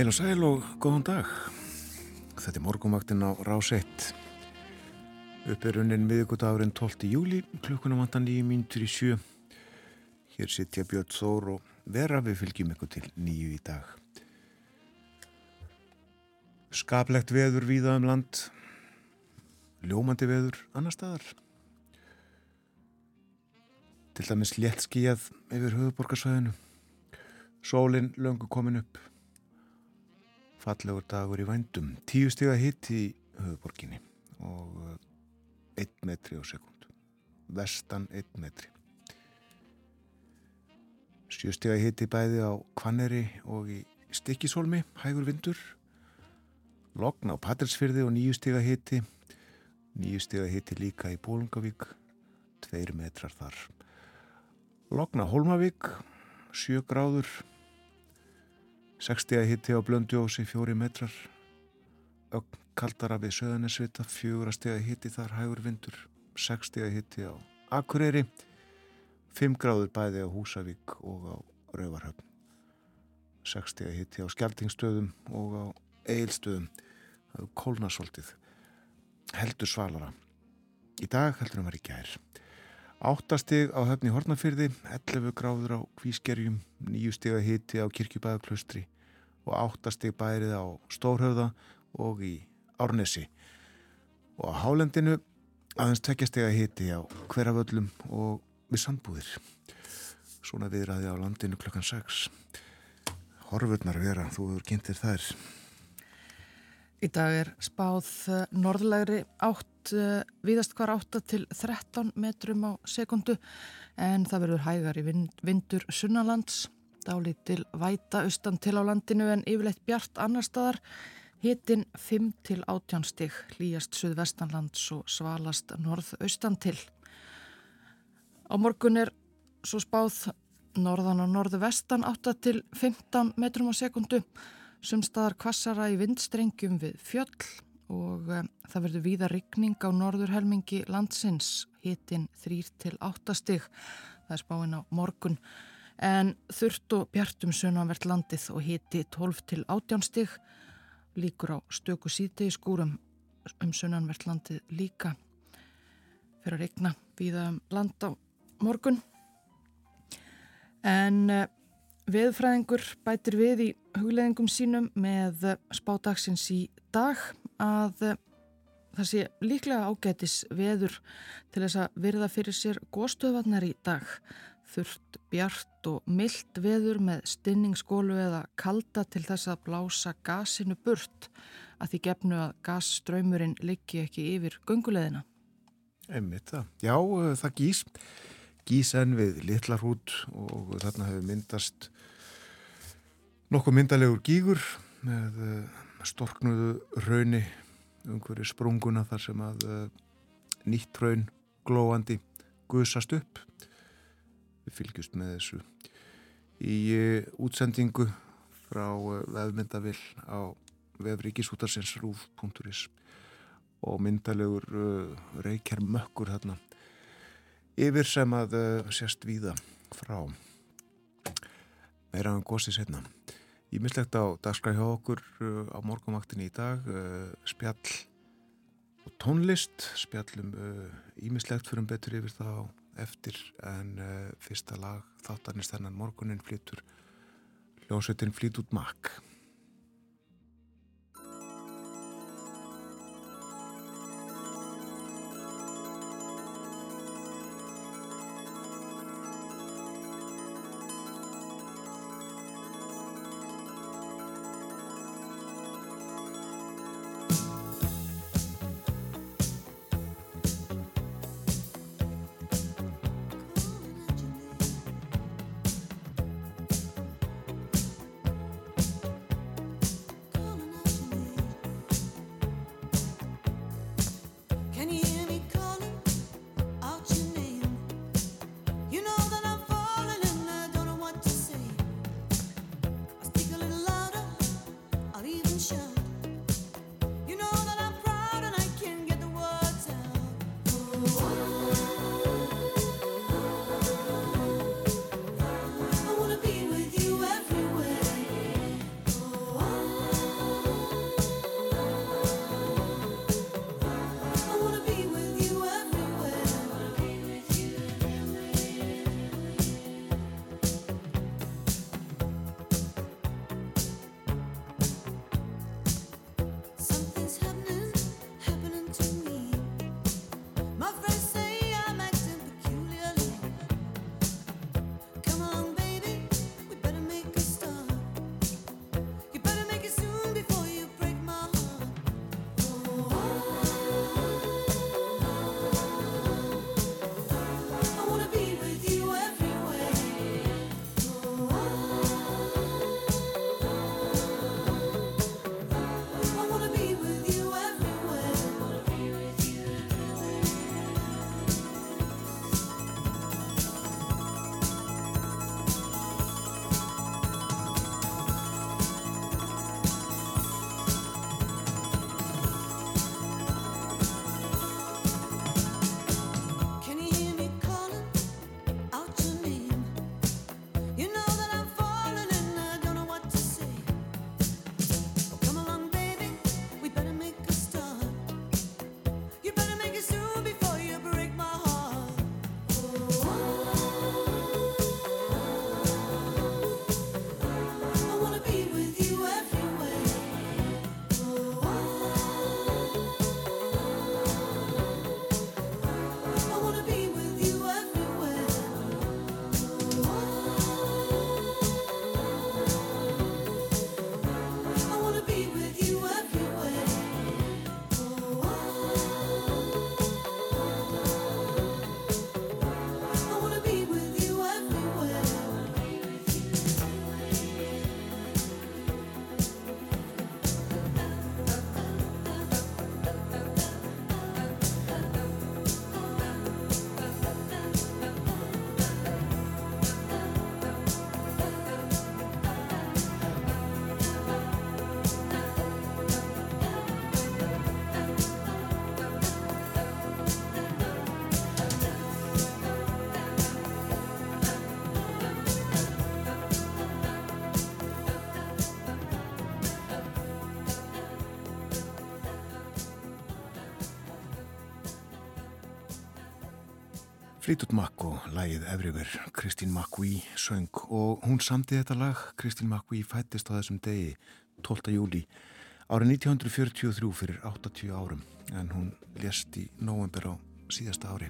Heil og sæl og góðan dag. Þetta er morgumaktinn á Rás 1. Upp er unnin miðugudagurinn 12. júli, klukkunum vantan nýju mínutur í sjö. Hér sittja Björn Þór og vera við fylgjum ykkur til nýju í dag. Skaplegt veður víða um land, ljómandi veður annar staðar. Til dæmis létt skíjað yfir höfuborgarsvæðinu. Sólinn löngu komin upp fallegur dagur í vændum. Tíu stiga hitt í höfuborginni og uh, einn metri á sekund vestan einn metri. Sjö stiga hitt í bæði á Kvanneri og í Stikkisólmi hægur vindur. Logn á Patrilsfyrði og nýju stiga hitti nýju stiga hitti líka í Bólungavík tveir metrar þar. Logn á Holmavík sjö gráður 60 að hitti á Blöndjósi, fjóri metrar. Ögn kaldara við Söðanesvita, fjóra steg að hitti þar hægur vindur, 60 að hitti á Akureyri 5 gráður bæði á Húsavík og á Rauvarhöfn 60 að hitti á Skeltingstöðum og á Eilstöðum það er kólnasvoltið heldur svalara. Í dag heldur um að vera í gær. Áttastig á höfni Hortnafyrði, 11 gráður á Kvískerjum, 9 stig að hiti á Kirkjubæðaklaustri og 8 stig bærið á Stórhauða og í Árnesi. Og á Hálendinu aðeins að hiti á hverjaföllum og við sambúðir. Svona viðræði á landinu klokkan 6. Horfurnar vera, þú hefur kynntir þær. Í dag er spáð eh, norðlegri átt, eh, viðast hvar 8 til 13 metrum á sekundu en það verður hægar í vind, vindur sunnalands, dálít til væta austan til á landinu en yfirleitt bjart annar staðar, hitin 5 til 18 stig, hlýjast suðvestanlands og svalast norðaustan til. Á morgun er svo spáð norðan og norðvestan 8 til 15 metrum á sekundu sumstaðar kvassara í vindstrengjum við fjöll og um, það verður víða rigning á norðurhelmingi landsins, hitin 3 til 8 stig, það er spáinn á morgun, en þurft og bjartum sönanvert landið og hiti 12 til 18 stig, líkur á stöku síti í skúrum um sönanvert landið líka, fyrir að regna víða um land á morgun, en uh, Veðfræðingur bætir við í hugleðingum sínum með spádagsins í dag að það sé líklega ágætis veður til þess að virða fyrir sér góðstöðvarnar í dag. Þurft bjart og myllt veður með stinningsskólu eða kalda til þess að blása gasinu burt að því gefnu að gasströymurinn liggi ekki yfir gunguleðina. Einmitt það. Já, það gís. Gís enn við litlarhút og þarna hefur myndast nokkuð myndalegur gígur með uh, storknuðu rauni umhverju sprunguna þar sem að uh, nýtt raun glóandi guðsast upp við fylgjust með þessu. Í uh, útsendingu frá vefmyndavill á vefrikisútarsins rúf.is og myndalegur reykjar mökkur þarna yfir sem að sérst víða frá. Meira um góðsins hérna Ímislegt á dagskræð hjá okkur á morgumaktinni í dag, spjall og tónlist, spjallum ímislegt fyrir um betur yfir þá eftir en fyrsta lag þáttanist þennan morgunin flytur hljómsveitin flýt út makk. Fleetwood Mac og lægið Everywhere, Kristín McVie söng og hún samti þetta lag, Kristín McVie fættist á þessum degi 12. júli árið 1943 fyrir 80 árum en hún lést í november á síðasta ári.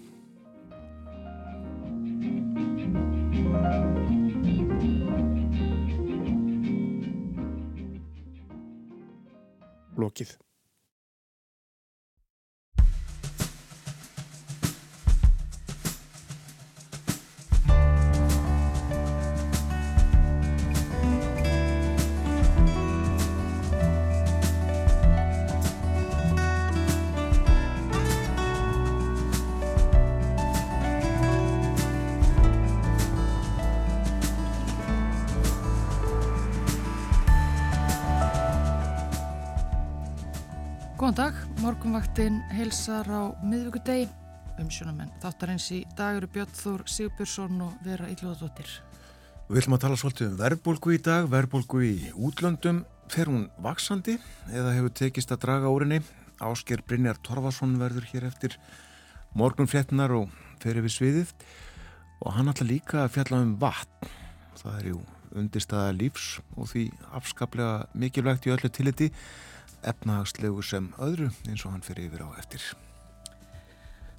Lokið morgunvaktinn heilsar á miðvíkudegi. Umsjónamenn þáttar eins í dag eru Björn Þór Sigurbjörnsson og Vera Íllóðadóttir. Við ætlum að tala svolítið um verðbólgu í dag, verðbólgu í útlöndum. Fer hún vaksandi eða hefur tekist að draga úrinni? Ásker Brynjar Torfarsson verður hér eftir morgunfléttinar og fer yfir sviðið og hann ætla líka að fjalla um vatn. Það er jú undirstaða lífs og því afskaplega mikilvægt í öllu tilliti efnahagslegu sem öðru eins og hann fyrir yfir á eftir.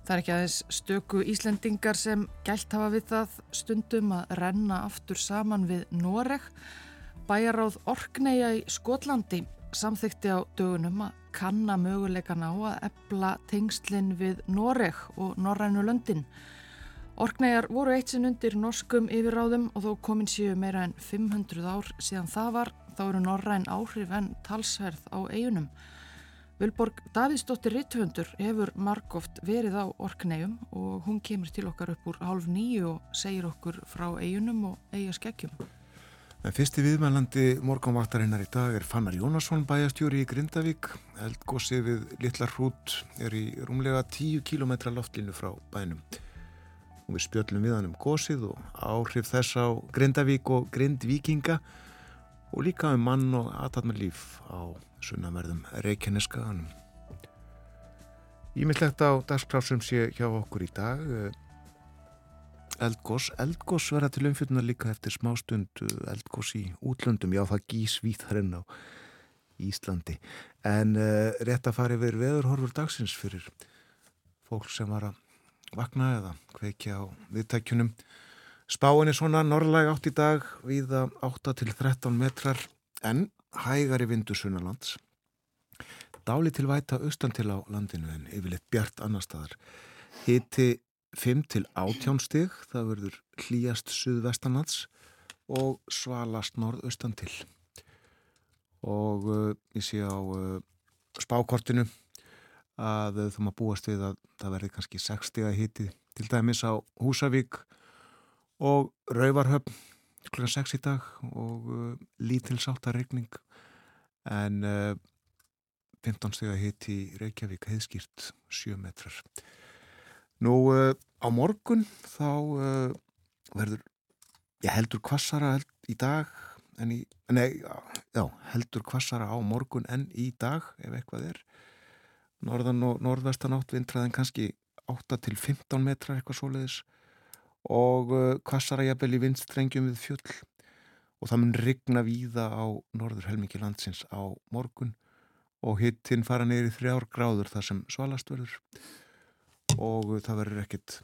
Það er ekki aðeins stöku Íslendingar sem gælt hafa við það stundum að renna aftur saman við Noreg. Bæjaráð Orkneia í Skotlandi samþykti á dögunum að kanna möguleikan á að ebla tengslinn við Noreg og Norrænu löndin. Orkneijar voru eitt sinn undir norskum yfirráðum og þó komin síu meira en 500 ár síðan það var þá eru norræn áhrif en talsverð á eigunum. Vilborg Davíðsdóttir Rittvöndur hefur margóft verið á Orkneium og hún kemur til okkar upp úr hálf nýju og segir okkur frá eigunum og eigaskekkjum. En fyrsti viðmælandi morgunvaktarinnar í dag er Fannar Jónasson bæjastjóri í Grindavík. Eldgósið við Littlar hrút er í rúmlega 10 km loftlínu frá bænum. Og við spjöllum við hann um gósið og áhrif þess á Grindavík og Grindvíkinga og líka um mann og aðtatmarlíf á sunnamerðum Reykjaneskaðanum. Ímyndlegt á dagskrásum sé hjá okkur í dag eldgós. Eldgós verða til umfjölduna líka eftir smástund eldgós í útlöndum. Já, það gís víþarinn á Íslandi. En uh, rétt að fara yfir veðurhorfur dagsins fyrir fólk sem var að vakna eða kveikja á viðtækjunum. Spáin er svona norrlæg átt í dag við 8 til 13 metrar en hægari vindu sunnalands. Dáli til væta austan til á landinu en yfirleitt bjart annar staðar. Hiti 5 til 18 stig, það verður hlýjast suðvestanlands og svalast norðaustan til. Og uh, ég sé á uh, spákortinu að uh, þú maður búast við að það verði kannski 6 stiga hiti til dæmis á Húsavík og Rauvarhöfn klukkan 6 í dag og uh, lítil sáttaregning en uh, 15 steg að hitt í Reykjavík heiðskýrt 7 metrar. Nú uh, á morgun þá uh, verður, ég heldur kvassara í dag en í, nei, já, heldur kvassara á morgun en í dag ef eitthvað er. Norðan og norðvestan átt vintraðin kannski 8 til 15 metrar eitthvað svoleiðis og kvassara uh, jafnvel í vindstrengjum við fjöll. Og það mun rigna víða á norður helmingi landsins á morgun og hittinn fara neyri þrjár gráður þar sem svalast verður. Og það verður ekkit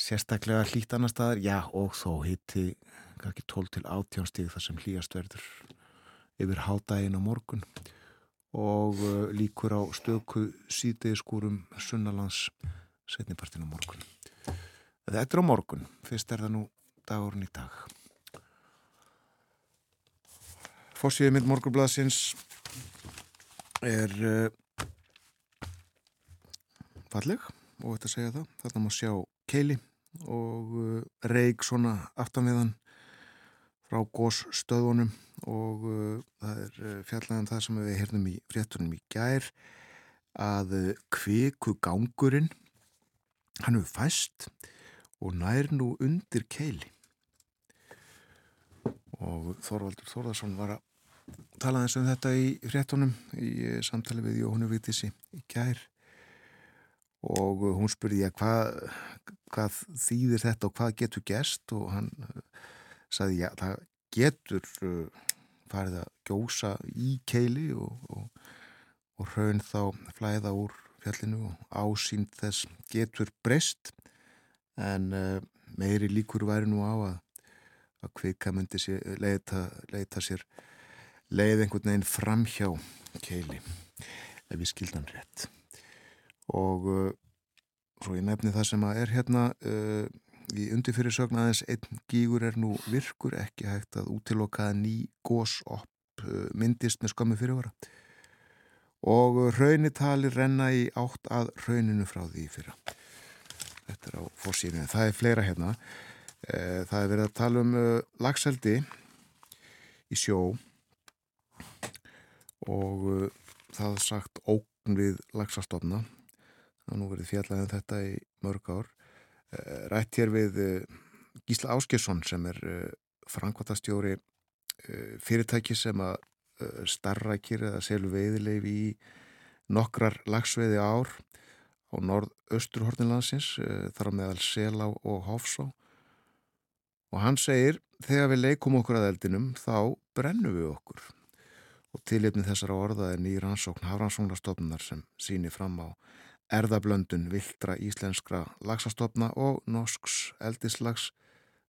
sérstaklega hlýtt annar staðar, já og þó hitti kannski 12 til 18 stíð þar sem hlýjast verður yfir hádægin á morgun. Og uh, líkur á stöku síðdegiskúrum sunnalands setnipartin á morgun. Þetta er á morgun, fyrst er það nú dagurinn í dag. Fossiðið mynd morgunblaðsins er uh, falleg og þetta segja það. Þarna má sjá keili og uh, reik svona aftanviðan frá gósstöðunum og uh, það er fjallæðan það sem við heyrnum í fréttunum í gær að kviku gangurinn hann hefur fæst og nær nú undir keili. Og Þorvaldur Þorðarsson var að tala eins um þetta í fréttunum í samtali við Jóhannu Vítissi í kær og hún spurði ég hvað, hvað þýðir þetta og hvað getur gerst? Og hann saði já það getur farið að gjósa í keili og, og, og raun þá flæða úr fjallinu og ásýnd þess getur breyst en uh, meiri líkur væri nú á að, að kvika myndi sér, leita, leita sér leið einhvern veginn fram hjá keili ef við skildan rétt. Og uh, svo ég nefni það sem að er hérna uh, í undirfyrirsögn aðeins einn gígur er nú virkur ekki hægt að útiloka ný gósopp myndist með skömmu fyrirvara. Og raunitali renna í átt að rauninu frá því fyrra Þetta er á fórsýrinu. Það er fleira hérna. Eh, það er verið að tala um eh, lagseldi í sjó og eh, það er sagt ókn við lagsastofna. Það er nú verið fjallega en um þetta í mörg ár. Rætt hér við Gísla Áskjesson sem er frangvatastjóri fyrirtæki sem að starrakir eða selu veiðileif í nokkrar lagsveiði ár á norð-östurhortinlandsins eh, þar á meðal Selá og Hofsá. Og hann segir þegar við leikum okkur að eldinum þá brennum við okkur. Og tilipni þessara orða er nýr ansókn hafransónglastofnar sem síni fram á erðablöndun vildra íslenskra lagsastofna og norsks eldislags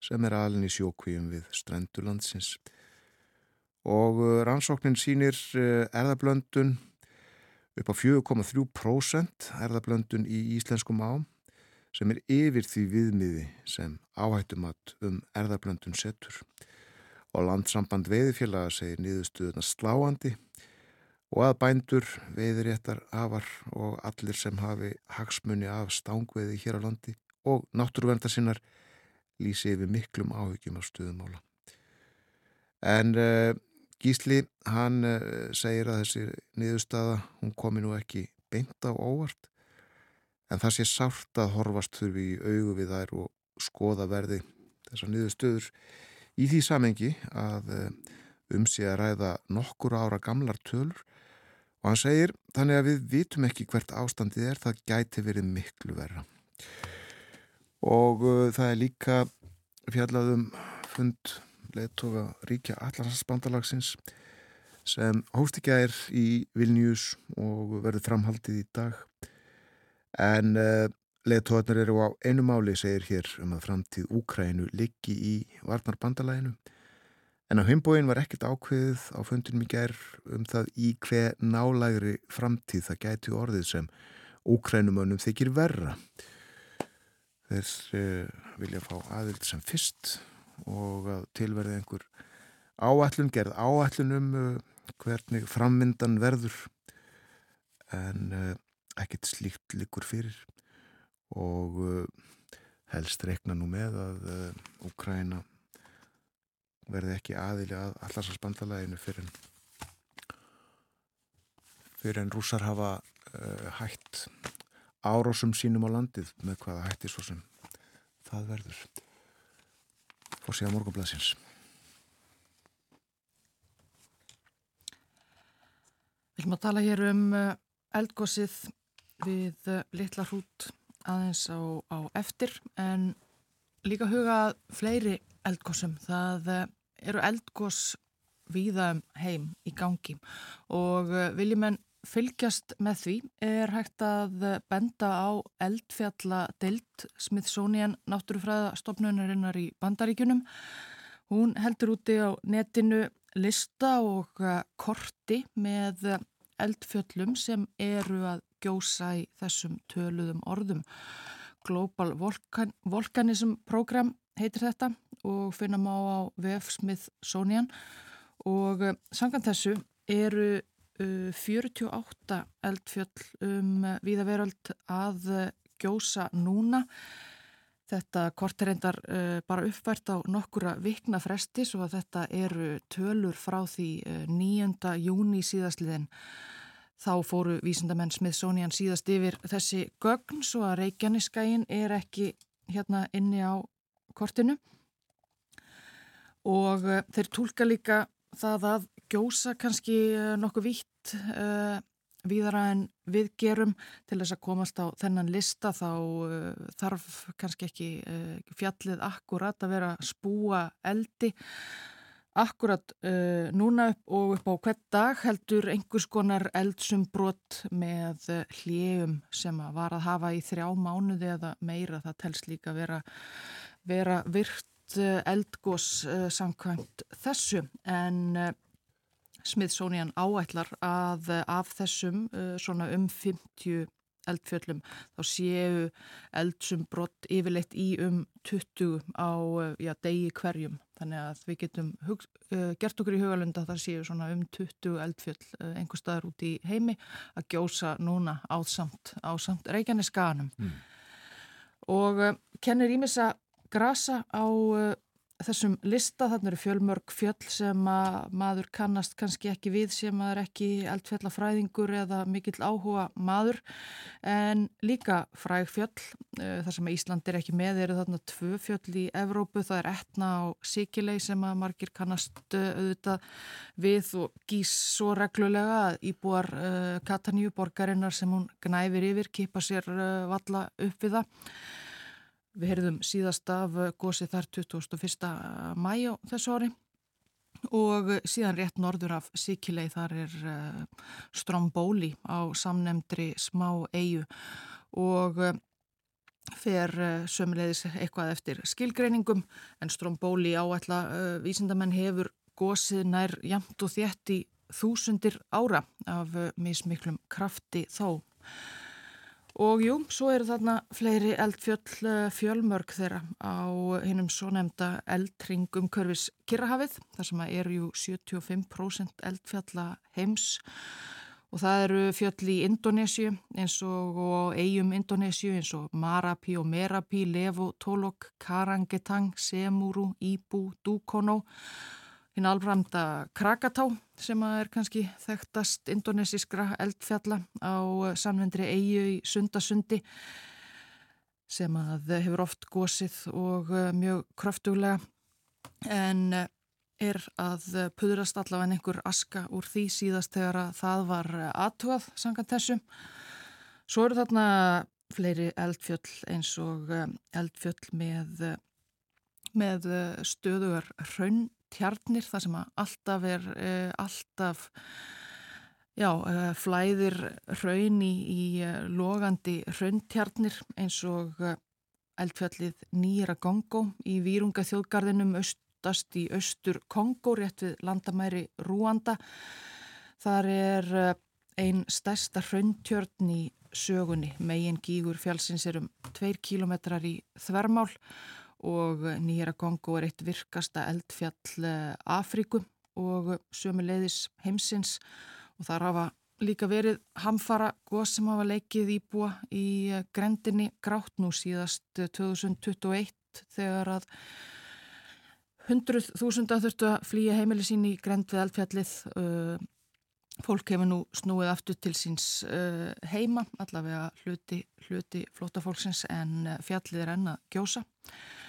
sem er alin í sjókvíum við strendulandsins og eh, rannsóknin sínir eh, erðablöndun upp á 4,3% erðablöndun í íslenskum ám sem er yfir því viðmiði sem áhættumat um erðablöndun setur. Og landsamband veiðfélaga segir niðurstuðuna sláandi og að bændur, veiðréttar, afar og allir sem hafi hagsmunni af stángveði hér á landi og náttúruverndar sinnar lýsi yfir miklum áhugjum af stuðumála. En uh, Gísli, hann uh, segir að þessi niðurstaða, hún komi nú ekki beint á óvart, en það sé sárt að horfast þurfi í augu við þær og skoða verði þessar niðurstöður í því samengi að uh, um sig að ræða nokkur ára gamlar tölur og hann segir þannig að við vitum ekki hvert ástandið er, það gæti verið miklu verra. Og uh, það er líka fjallaðum fund leðtoga ríkja allarsbandalagsins sem hóstikja er í Vilnius og verður framhaldið í dag. En uh, leðtogarnir eru á einu máli, segir hér um að framtíð Úkrænu liggi í varnarbandalaginu En á heimbóin var ekkert ákveðið á fundinum í gerð um það í hver nálægri framtíð það gæti orðið sem úkrænumönnum þykir verra. Þeir uh, vilja fá aðild sem fyrst og tilverði einhver áallun, gerð áallun um uh, hvernig frammyndan verður. En uh, ekkert slíkt likur fyrir og helst reikna nú með að Úkræna verði ekki aðili að allarsvarsbandalæginu fyrir en fyrir en rúsar hafa uh, hætt árásum sínum á landið með hvaða hætti svo sem það verður fór síðan morgunblæsins Við viljum að tala hér um uh, eldgósið við uh, litla hrút aðeins á, á eftir en líka huga fleiri eldgósum. Það uh, eru eldgós víða um heim í gangi og viljum en fylgjast með því er hægt að benda á eldfjalladeild Smithsonian náttúrufræðastofnunarinnar í Bandaríkunum. Hún heldur úti á netinu lista og uh, korti með eldfjöllum sem eru að gjósa í þessum töluðum orðum. Global Volcan Volcanism Program heitir þetta og finna má á VF Smithsonian og uh, sangan þessu eru 48 eldfjöll um uh, viðaveröld að uh, gjósa núna. Þetta kort er reyndar uh, bara uppvært á nokkura vikna fresti svo að þetta eru tölur frá því 9. Uh, júni síðastliðin. Þá fóru vísindamenn Smithsonian síðast yfir þessi gögn svo að Reykjaneskain er ekki hérna inni á kortinu og uh, þeir tólka líka það að gjósa kannski uh, nokkuð vítt uh, víðara en við gerum til þess að komast á þennan lista þá þarf kannski ekki fjallið akkurat að vera spúa eldi akkurat núna upp og upp á hvert dag heldur einhvers konar eldsumbrott með hljegum sem að var að hafa í þrjá mánuði eða meira. Það telst líka vera vera virt eh, eldgós uh, samkvæmt þessu. En uh, Smithsonian áætlar að uh, af þessum svona um 50 eldfjöllum þá séu eldsum brott yfirleitt í um 20 á já, degi hverjum þannig að við getum hug, gert okkur í hugalunda að það séu svona um 20 eldfjöll einhver staðar út í heimi að gjósa núna ásamt, ásamt Reykjanesganum mm. og kennir ímessa grasa á þessum lista, þannig eru fjölmörg fjöll sem maður kannast kannski ekki við sem maður ekki eldfjallafræðingur eða mikill áhuga maður. En líka fræg fjöll uh, þar sem Ísland er ekki með eru þarna tvö fjöll í Evrópu, það er etna á Sikilei sem að margir kannast uh, auðvitað við og gís svo reglulega að íbúar uh, Kataníu borgarinnar sem hún gnæfir yfir, kipa sér valla upp við það Við heyrðum síðast af gósið þar 21. mæjá þessu ári og síðan rétt norður af Sikilei þar er uh, Strombóli á samnemndri smá eigu og uh, fer uh, sömulegis eitthvað eftir skilgreiningum en Strombóli áætla vísindamenn hefur gósið nær jamt og þétt í þúsundir ára af mismiklum krafti þó. Og jú, svo eru þarna fleiri eldfjöll eh, fjölmörg þeirra á hinnum svo nefnda eldringum Körfis Kirrahafið, þar sem eru jú 75% eldfjalla heims. Og það eru fjöll í Indonésiu eins og, eigum Indonésiu eins og Marapi og Merapi, Levo, Tolok, Karangetang, Semuru, Ibu, Dukono, hinn alframda Krakatá sem er kannski þekktast indonesiskra eldfjalla á samvendri eigu í Sundasundi sem að hefur oft gósið og mjög kröftuglega en er að puðrast allavega einhver aska úr því síðast þegar að það var aðtúað sangan þessum. Svo eru þarna fleiri eldfjöll eins og eh, eldfjöll með, með stöðugar rauntjarnir þar sem alltaf er eh, alltaf já, eh, flæðir raun í, í logandi rauntjarnir eins og eldfjallið Nýra Gongo í Vírunga þjóðgarðinum aftast í austur Kongo rétt við landamæri Rúanda. Þar er eh, einn stærsta hraundtjörn í sögunni. Megin gígur fjálsins er um tveir kílometrar í þvermál og Nýjara Kongo er eitt virkasta eldfjall eh, Afríku og sömu leiðis heimsins og þar hafa líka verið hamfara góð sem hafa leikið íbúa í eh, grendinni grátt nú síðast 2021 þegar að Hundruð þúsunda þurftu að flýja heimili sín í grend við eldfjallið. Fólk hefur nú snúið aftur til síns heima, allavega hluti, hluti flótafólksins en fjallið er enna gjósa. Og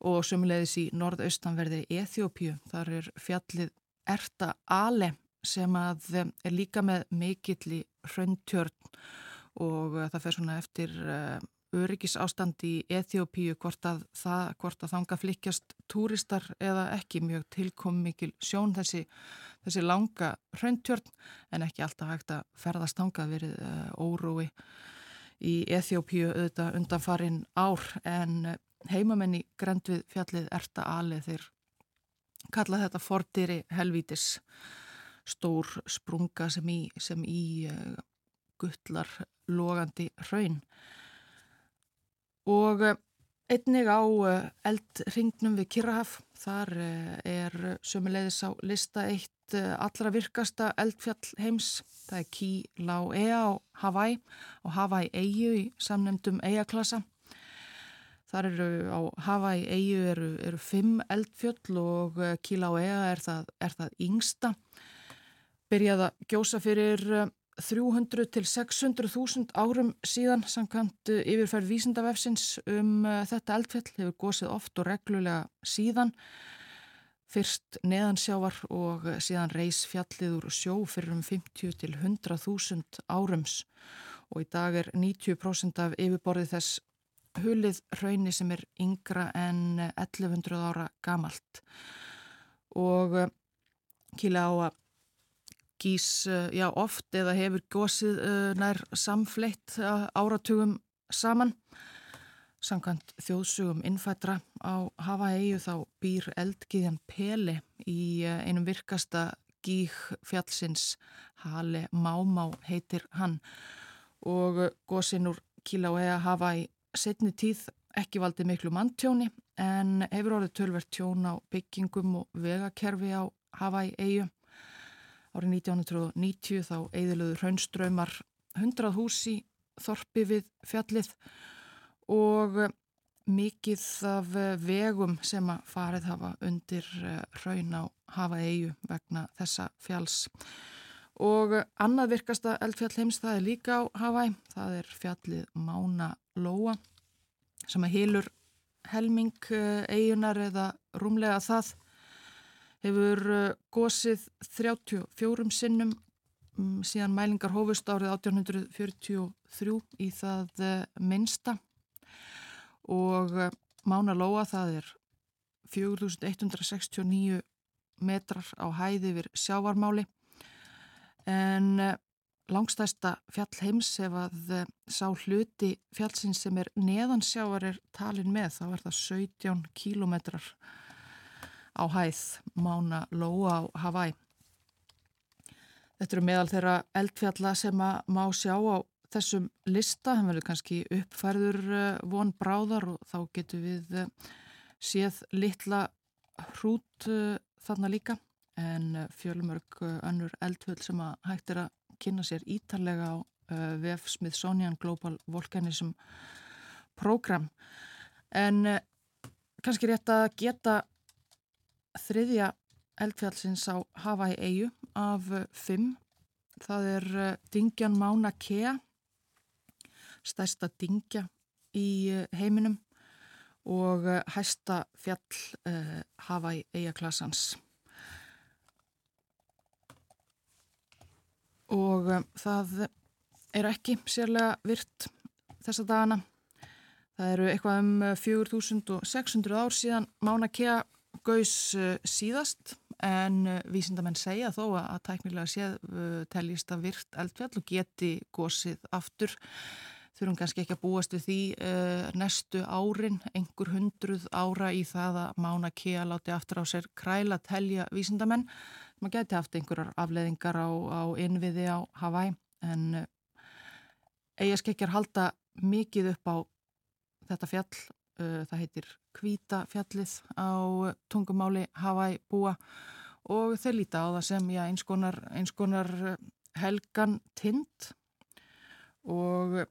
sömulegðis í norðaustanverði Eþjópíu, þar er fjallið Erta Ale sem að er líka með mikill í hröndtjörn og það fer svona eftir öryggisástand í Eþjópíu hvort að, það, hvort að þanga flikjast túristar eða ekki. Mjög tilkom mikil sjón þessi, þessi langa hraundtjörn en ekki alltaf hægt að ferðast þangað verið órói í Eþjópíu auðvitað undanfarin ár. En heimamenni grend við fjallið Erta Ali þeir kalla þetta fordyri helvítis stór sprunga sem í, sem í uh, gullar logandi hraun. Og eh, einnig á eh, eldringnum við Kirrahaf þar eh, er sömulegðis á lista eitt allra virkasta eldfjall heims. Það er Ki Lau Ea á Hawaii og Hawaii Eiu í samnemdum Eiaklassa þar eru á Hawaii Eiu eru, eru fimm eldfjöll og Ki Lau Ea er það, er það yngsta. Byrjaða gjósa fyrir 300 til 600.000 árum síðan samkvæmt eh, yfirferð vísindavefsins um þetta eldfjall hefur gósið oft og reglulega síðan. Fyrst neðansjávar og eh, síðan reys fjallið úr sjó fyrir um 50 til 100.000 árums. Og í dag er 90% af yfirborðið þess hulið hrauni sem er yngra en 1100 ára gamalt. Og uh, kýla á að gís eh, já, oft eða hefur gósið uh, nær samfleitt áratugum saman. Samkvæmt þjóðsugum innfættra á Havaeiju þá býr eldgiðjan Peli í einum virkasta gíg fjallsins. Hale Mámá heitir hann. Og gósin úr Kíla og Ea hafa í setni tíð ekki valdið miklu manntjóni en hefur orðið tölvert tjón á byggingum og vegakerfi á Havaeiju Árið 1990 þá eigðiluður hraunströymar 100 hús í þorpi við fjallið og mikið af vegum sem að farið hafa undir eh, á hafa eigu vegna þessa fjalls. Og annað virkasta eldfjall heims það er líka á Hawaii, það er fjallið Mána Lóa sem að hilur helming eigunar eða rúmlega það hefur uh, gósið 34 sinnum um, síðan mælingar hófust árið 1843 í það uh, minsta og Mána Lóa það er 4169 metrar á hæði yfir sjávarmáli. En langstæsta fjall heims ef að sá hluti fjallsins sem er neðan sjávar er talin með þá er það 17 kílometrar á hæð Mána Lóa á Hawaii. Þetta eru meðal þeirra eldfjalla sem að má sjá á þessum lista, hann verður kannski uppfærður eh, von bráðar og þá getur við eh, séð litla hrút eh, þarna líka en fjölmörg önnur eldfjöld sem að hægt er að kynna sér ítarlega á uh, VF Smithsonian Global Volcanism Program. En uh, kannski rétt að geta þriðja eldfjallsins á Hawaii eigu af fimm. Það er Dingjan Mauna Kea, stærsta dingja í heiminum og hæsta fjall uh, Hawaii eigaklassans. Og um, það er ekki sérlega virt þessa dagana. Það eru eitthvað um 4600 uh, ár síðan Mána Kea gaus uh, síðast en uh, vísindamenn segja þó að tæknilega séð teljist að virt eldfjall og geti gósið aftur. Þurfum kannski ekki að búast við því uh, næstu árin, einhver hundruð ára í það að Mána Kea láti aftur á sér kræla telja vísindamenn maður geti haft einhverjar afleðingar á, á innviði á Hawaii en eigaskekkjar halda mikið upp á þetta fjall, uh, það heitir Kvíta fjallið á tungumáli Hawaii búa og þeir líta á það sem já, eins, konar, eins konar uh, helgan tind og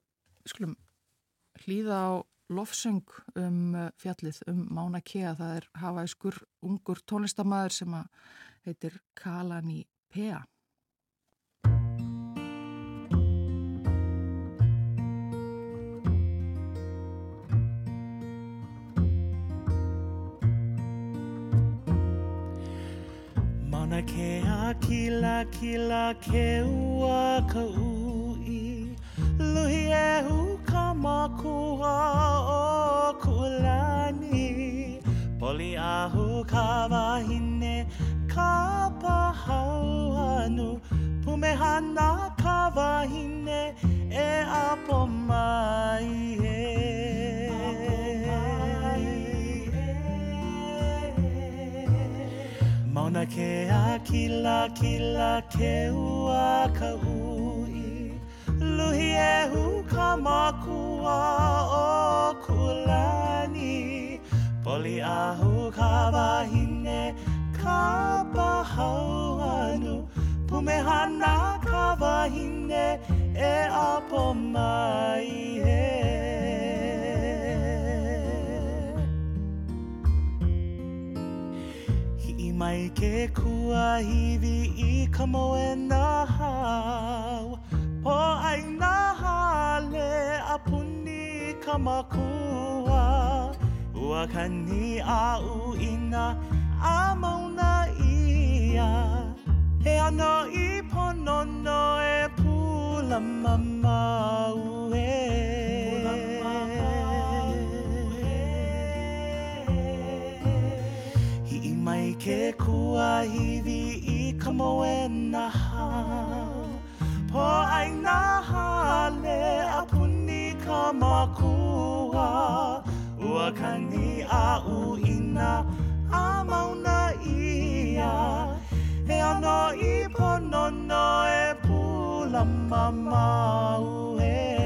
skulum hlýða á lofsöng um fjallið um Mána Kea, það er hafaðiskur ungur tónlistamæður sem að heitir Kalani Pea. Mauna kea kila kila ke ua ka ui Luhi e hu ka makua o kulani Poli ahu ka wahine ka pahau anu Pumehana ka wahine e apo mai e Mauna ke a kila kila ke ua ka ui Luhi e hu ka makua o kulani. Poli ahu ka wahine ka pahau anu. Pumehana ka wahine e apo mai he. Hi'i mai ke kua hiwi i ka moe na hau. Po ai na hale a puni ka makua. Ua kani a u ina a mauna ia. He ana i pono no e pula mamau e. Hi'i mai ke kua hiwi i ka moe na hau Po ai na hale a puni ka makua Ua kani a u ina a mauna ia Veana i panana e pula mamau e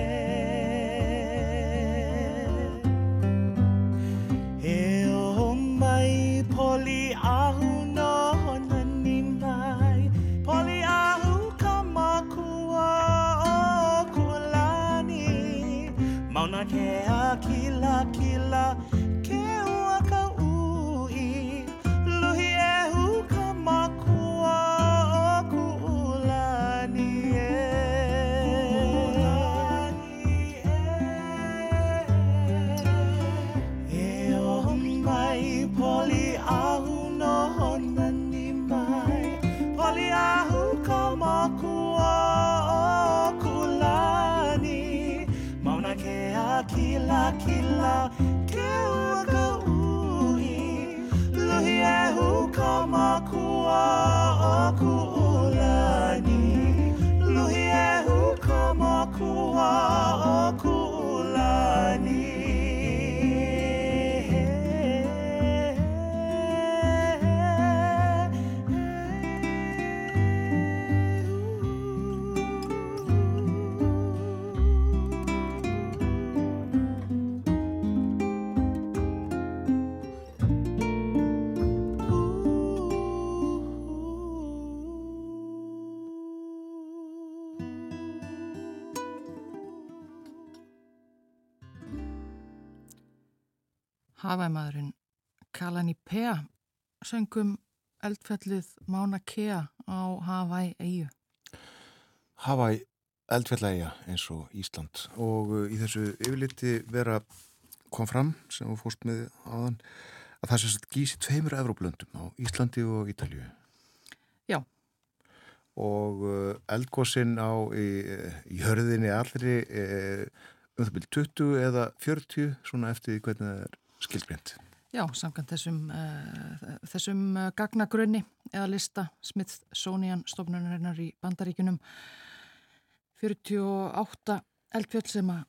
Hafæmaðurinn Kalani Pea söngum eldfjallið Mána Kea á Havæ eigu. Havæ eldfjallægja eins og Ísland og uh, í þessu yfirliti vera kom fram sem við fórst með áðan að það sést gísi tveimur Evróplöndum á Íslandi og Ítalju. Já. Og uh, eldgóðsinn á í, í hörðinni allri um það byrju 20 eða 40 svona eftir hvernig það er skilgreynd. Já, samkvæmt þessum, uh, þessum gagnagrunni eða lista Smith-Sonian stofnunarinnar í Bandaríkunum 48 eldfjöld sem að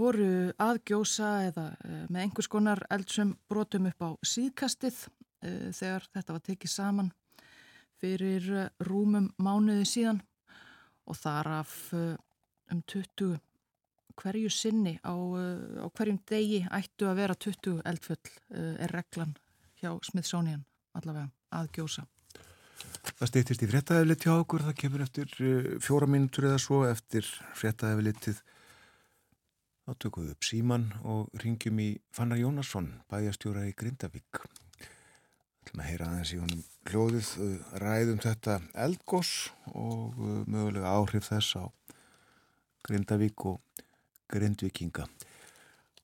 voru aðgjósa eða uh, með einhvers konar eldsum brotum upp á síðkastið uh, þegar þetta var tekið saman fyrir rúmum mánuði síðan og þar af um 20 hverju sinni á, á hverjum degi ættu að vera 20 eldfjöld er reglan hjá Smithsonian allavega aðgjósa. Það stýttist í fréttaeflit hjá okkur, það kemur eftir fjóra mínutur eða svo eftir fréttaeflitið Þá tökum við upp síman og ringjum í Fannar Jónasson, bæjastjóra í Grindavík. Það ætlum að heyra aðeins í honum hljóðið ræðum þetta eldgós og mögulega áhrif þess á Grindavík og Grindvikinga.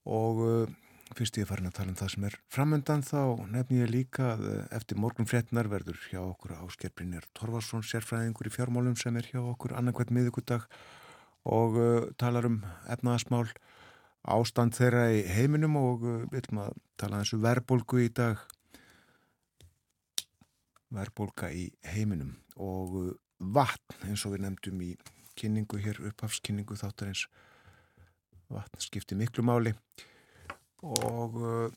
Og uh, fyrst ég er farin að tala um það sem er framöndan þá nefn ég líka að uh, eftir morgun frétnar verður hjá okkur áskerfrinir Torvarsson, sérfræðingur í fjármálum sem er hjá okkur annarkvæmt miðugudag og talar um efnaðasmál ástand þeirra í heiminum og uh, viljum að tala þessu um verbolgu í dag verbolga í heiminum og uh, vatn eins og við nefndum í kynningu hér, upphafskynningu þáttar eins vatn skipti miklu máli og uh,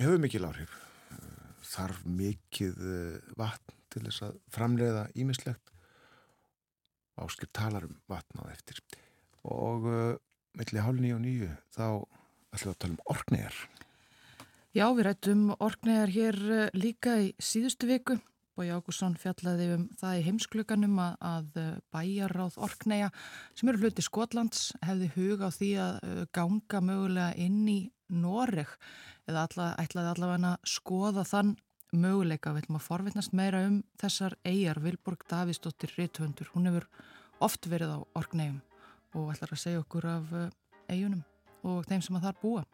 hefur mikil áhrif þarf mikið vatn til þess að framleiða ímislegt áskil talar um vatn á eftir og melli hálf nýju og nýju þá ætlum við að tala um orknegar. Já, við rættum orknegar hér eh, líka í síðustu viku. Bói Ágússon fjallaði um það í heimskluganum að, að eh, bæjaráð orknega sem eru hluti Skotlands hefði huga á því að eh, ganga mögulega inn í Noreg eða alla, ætlaði allavega að skoða þann möguleika. Við ætlum að forvittnast meira um þessar eigjar Vilborg Davísdóttir Rittvöndur. Hún hefur oft verið á orknegum og ætlar að segja okkur af eigunum eh, og þeim sem að þar búa.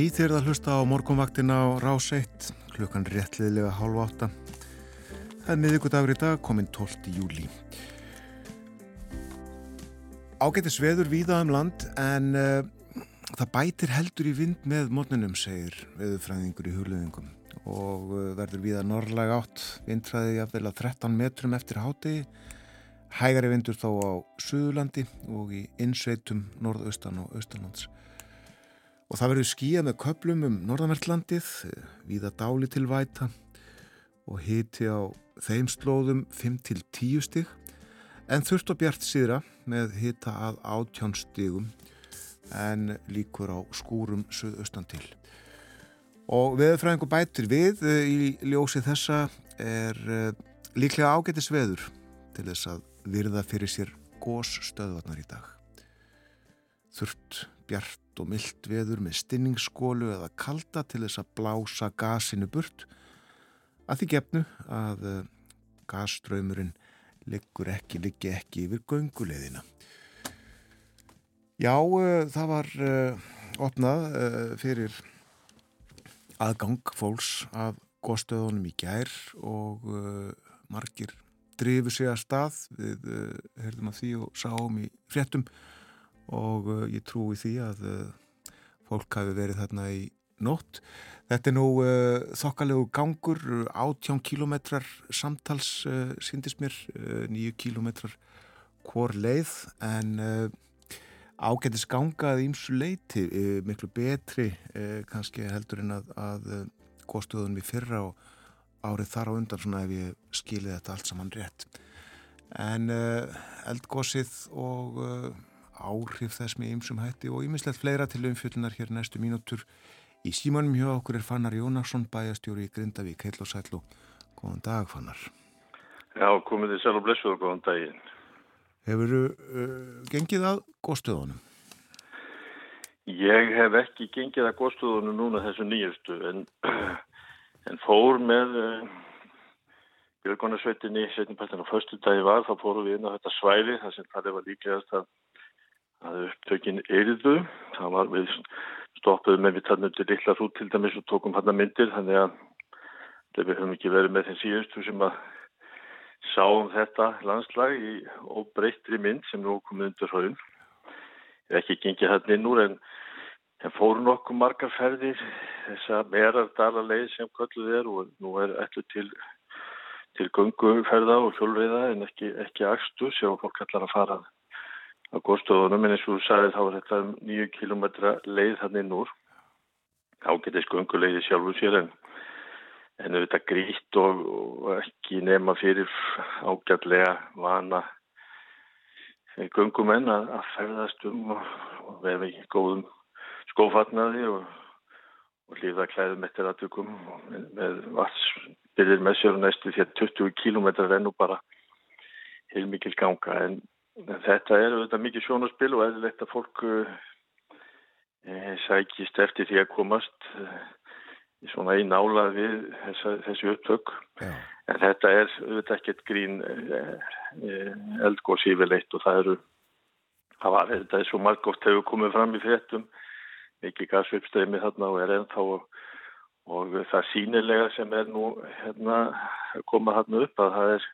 Ný þegar það hlusta á morgunvaktina á rás 1 klukkan réttliðilega hálf átta. Það er miðugudagur í dag kominn 12. júli Ágættis veður víða um land en uh, það bætir heldur í vind með mótninum segir veðurfræðingur í hugleðingum og uh, verður víða norrlæg átt vindræði jafnvel að 13 metrum eftir háti hægari vindur þó á Suðurlandi og í innsveitum norðaustan og austanlands og það verður skíja með köplum um norðanvertlandið, viða dáli til væta og hiti á þeim slóðum 5-10 stig en þurft og bjart síðra með hita að átjón stigum en líkur á skúrum söðaustan til. Og veðurfræðingu bætir við eh, í ljósi þessa er eh, líklega ágættis veður til þess að virða fyrir sér gósstöðvarnar í dag. Þurft, bjart og myllt veður með stinningsskólu eða kalda til þess að blása gasinu burt að því gefnu að eh, gasströymurinn liggur ekki, liggi ekki yfir gönguleiðina. Já, uh, það var uh, opnað fyrir aðgang fólks af góðstöðunum í gær og margir drifu sig að stað við heyrðum að því og sáum í fréttum og ég trúi því að fólk hafi verið þarna í nótt. Þetta er nú þokkalegu gangur, 18 kilometrar samtals síndist mér, 9 kilometrar hvor leið en ágættis gangað ímsu leiti, miklu betri kannski heldur en að, að góðstöðunum í fyrra og árið þar á undan svona ef ég skilið þetta allt saman rétt. En eldgósið og áhrif þess með ymsum hætti og ýmislegt fleira til umfjöldunar hér næstu mínútur. Í símanum hjá okkur er Fannar Jónarsson, bæjastjóri í Grindavík, heil og sæl og góðan dag Fannar. Já, komið þið sæl og blessuð og góðan daginn. Hefur þú uh, gengið að góðstöðunum? Ég hef ekki gengið að góðstöðunum núna þessu nýjustu en, en fór með uh, Björgunarsveitinni setnimpættin á förstu dagi var þá fórum við inn á þetta svæli þar sem það var líklegast að, að upptökin eiriðu. Það var við stoppuðum með við tannum til illa hrút til dæmis og tókum hann að myndir þannig að við höfum ekki verið með þeim síðustu sem að sáum þetta landslag í óbreyttri mynd sem nú komið undir hraun. Ekki gengið hann inn úr en, en fóru nokkuð margar ferðir þess að merardala leið sem kölluð er og nú er ætlu til, til gunguferða og fjólveiða en ekki, ekki axtu sem fólk ætlar að fara á góðstofunum en eins og þú sagði þá er þetta nýju kilómetra leið hann inn úr. Þá getist gunguleiði sjálfu sér en en auðvitað grít og, og ekki nema fyrir ágætlega vana gungumenn að, að ferðast um og, og vefa í góðum skófatnaði og, og líða klæðum eftir aðtökum með, með vatsbyrðir með sér og næstu því að 20 km er nú bara heilmikil ganga en þetta er auðvitað mikið sjónaspil og eðlilegt að fólk e, sækist eftir því að komast e, svona í nála við þessa, þessi upptök Já. en þetta er auðvitað ekkert grín eh, eldgóðs yfirleitt og það eru það var þetta er svo margótt hefur komið fram í fréttum mikið gasvipstreymi þarna og er ennþá og, og það sínilega sem er nú hérna komað þarna upp að það er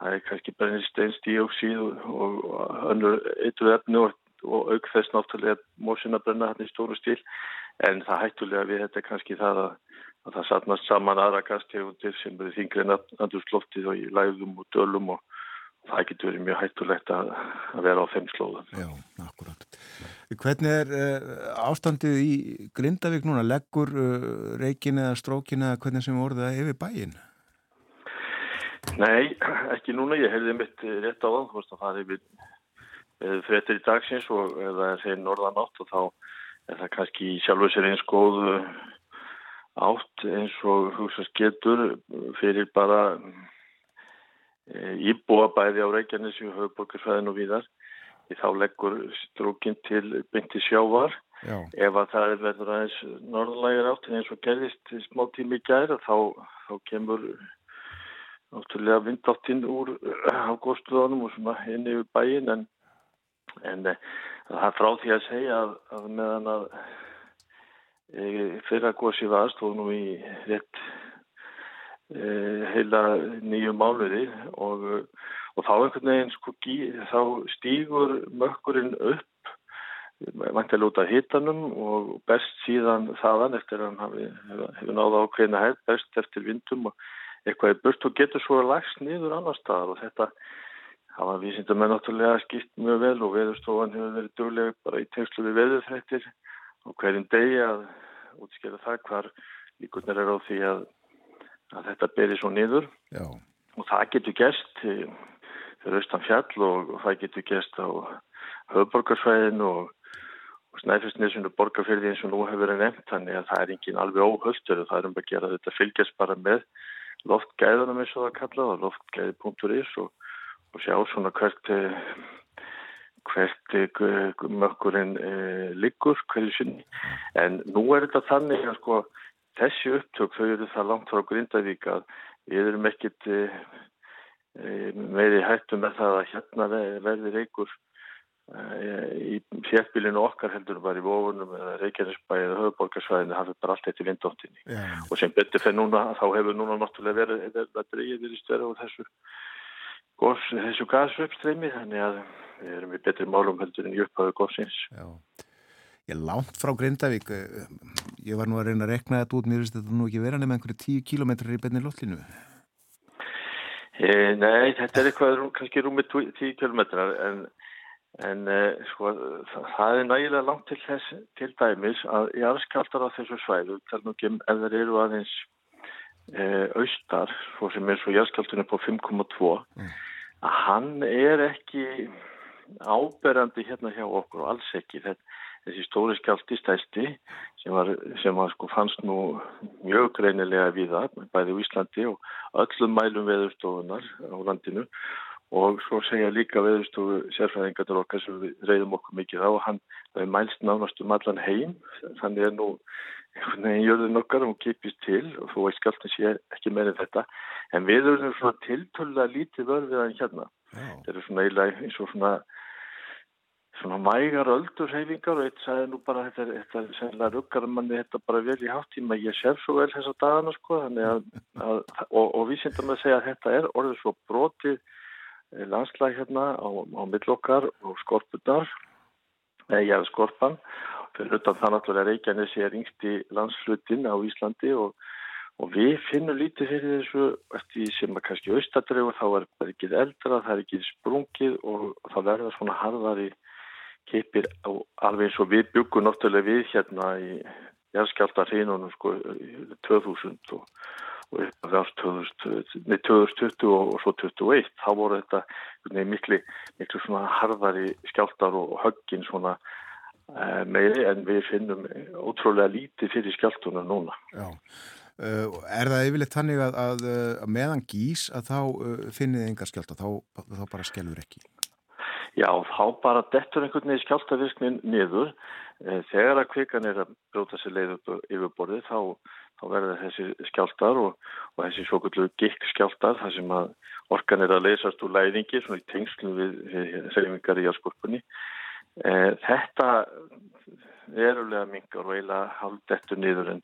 það er kannski brennist einstíóksíð og, og önnur eitthvað efni og, og auk þess náttúrulega mórsina brenna þarna í stóru stíl en það hættulega við þetta er kannski það að, að það satnast saman aðra gastegundir sem eru þingri en andurslóftið og í læðum og dölum og það getur verið mjög hættulegt að, að vera á þeim slóðum. Já, akkurat. Hvernig er uh, ástandið í Grindavík núna? Leggur uh, reikin eða strókin eða hvernig sem voruð það yfir bæin? Nei, ekki núna. Ég hefði mitt rétt á það. Þú veist að það er við frettir í dagsins og það er þeir norðan átt og þá er það kannski sjálfur sér eins góð uh, átt eins og hugsaðs getur fyrir bara íbúa bæði á Reykjanesi og höfuborgarsfæðin og víðar því þá leggur strókin til bynti sjávar Já. ef að það er verður aðeins norðlægir átt eins og gerðist smá tími í gæra þá, þá kemur náttúrulega vindáttinn úr á góðstöðunum og svona inn yfir bæin en, en Það er frá því að segja að, að meðan að e, fyrra gósi var aðstofunum í rétt e, heila nýju mánuði og, og þá einhvern veginn sko, þá stýgur mökkurinn upp vantilega út af hitanum og best síðan þaðan eftir að hann hefur hef náða ákveðina hægt, best eftir vindum og eitthvað er burt og getur svo lagst niður annar staðar og þetta Það var vísindamenn náttúrulega skipt mjög vel og veðurstofan hefur verið duglega bara í tengslu við veðurþrættir og hverjum degi að útskjara það hvar líkurnar er á því að, að þetta beri svo niður Já. og það getur gæst fyrir austan fjall og, og það getur gæst á höfborgarsvæðin og, og snæfisnessun og borgarfyrði eins og nú hefur verið nefnt þannig að það er engin alveg óhöldur og það er um að gera þetta fylgjast bara með loftgæðunum eins og það kallað og loftgæði.is og og sjá svona hvert hvert mökkurinn e, liggur hverju sinni. En nú er þetta þannig að sko þessi upptök þau eru það langt frá Grindavík að við erum ekkit e, meiri hættum með það að hérna verði reykur í fjellbílinu okkar heldur bara í vofunum eða Reykjanesbæ eða höfuborgarsvæðinu hafið bara allt eitt í vindóttinni yeah. og sem betur fyrir núna þá hefur núna náttúrulega verið að dreyja í störu og þessu gos, þessu gasröpstreymi þannig að við erum við betri málum heldur en upphafu góðsins Já, ég langt frá Grindavík ég var nú að reyna að rekna þetta út mér finnst þetta nú ekki vera nefn einhverju tíu kílometrar í benni lótlinu e, Nei, þetta er eitthvað kannski rúmið tíu kílometrar en En eh, sko, það er nægilega langt til þess til dæmis að í afskaldar á þessu svæðu, þar nú kem ef þeir eru aðeins eh, austar, svo sem er svo jæskaldunum på 5,2, mm. að hann er ekki áberandi hérna hjá okkur og alls ekki. Þetta, þessi stóri skjálti stæsti sem, var, sem var, sko, fannst nú mjög greinilega við það, bæði í Íslandi og öllum mælum veðurstofunar á landinu og svo segja líka veðurstofu sérfræðingarnir okkar sem við reyðum okkur mikið á og hann hefur mælst nánast um allan heim. Þannig er nú einhvern veginn jörðin okkar og kipist til og þú veist skallin sé ekki meira þetta. En við erum svona tiltölulega lítið vörfiðan hérna. Þetta er svona eiginlega eins og svona svona mægar öldurheyfingar og eitt sagði nú bara þetta þetta sennilega ruggar manni þetta bara vel í háttíma ég sér svo vel þessa dagana sko. Að, að, og, og við syndum að segja að þetta er orðið svo brotið landslæg hérna á, á millokkar og skorpunar eða ég er skorpan. Fyrir utan það náttúrulega Reykjanes er yngsti landslutin á Íslandi og, og við finnum lítið fyrir þessu eftir sem að kannski austadregu þá er það ekki eldra, það er ekki sprungið og það verður svona harðari keipir á, alveg eins og við byggum náttúrulega við hérna í jæðskjálta hreinunum sko 2000 og og upp af árs 2020 og, svo 2021 þá voru þetta miklu, miklu harðari skjáltar og höggin svona uh, meiri en við finnum ótrúlega lítið fyrir skjáltunum núna. Já. Uh, er það yfirleitt þannig að, að, að meðan gís að þá uh, finnið engar skjálta, þá, þá bara skjálfur ekki? Já, þá bara dettur einhvern veginn skjáltavirknin niður. Þegar að kvikan er að bróta sér leið upp yfirborðið þá þá verður þessi skjáltar og, og þessi svo kvöldu gikk skjáltar þar sem að orkan er að leysast úr læðingi svona í tengslum við, segmingar í jálskorpunni. E, þetta verulega mingar og eiginlega haldettur niður en,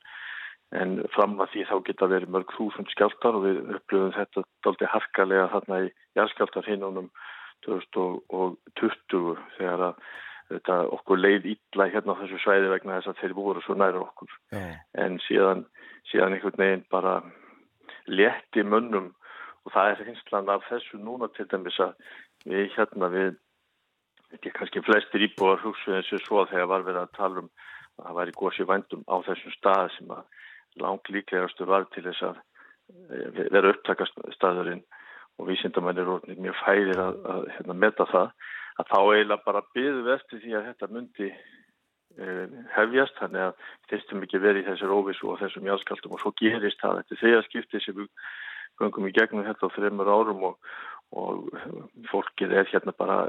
en fram að því þá geta verið mörg þúsund skjáltar og við upplöfum þetta daldi harkalega þarna í jálskjáltar hinnunum 2020 þegar að þetta okkur leið ítla hérna á þessu svæði vegna þess að þeir voru svo næra okkur yeah. en síðan, síðan einhvern veginn bara létti munnum og það er hinslan af þessu núna til dæmis að við hérna við ekki kannski flestir íbúar hugsuð eins og svo þegar var verið að tala um að það væri góðs í vændum á þessum stað sem að lang líklegastu var til þess að eh, vera upptakast staðurinn og vísindamennir er mjög fælir að, að hérna, meta það að þá eiginlega bara byggðu eftir því að þetta myndi uh, hefjast, þannig að þessum ekki verið í þessar óvissu og þessum jáskaldum og svo gerist það. Þetta þegar skiptið sem við gangum í gegnum þetta á þreymur árum og, og fólkið er hérna bara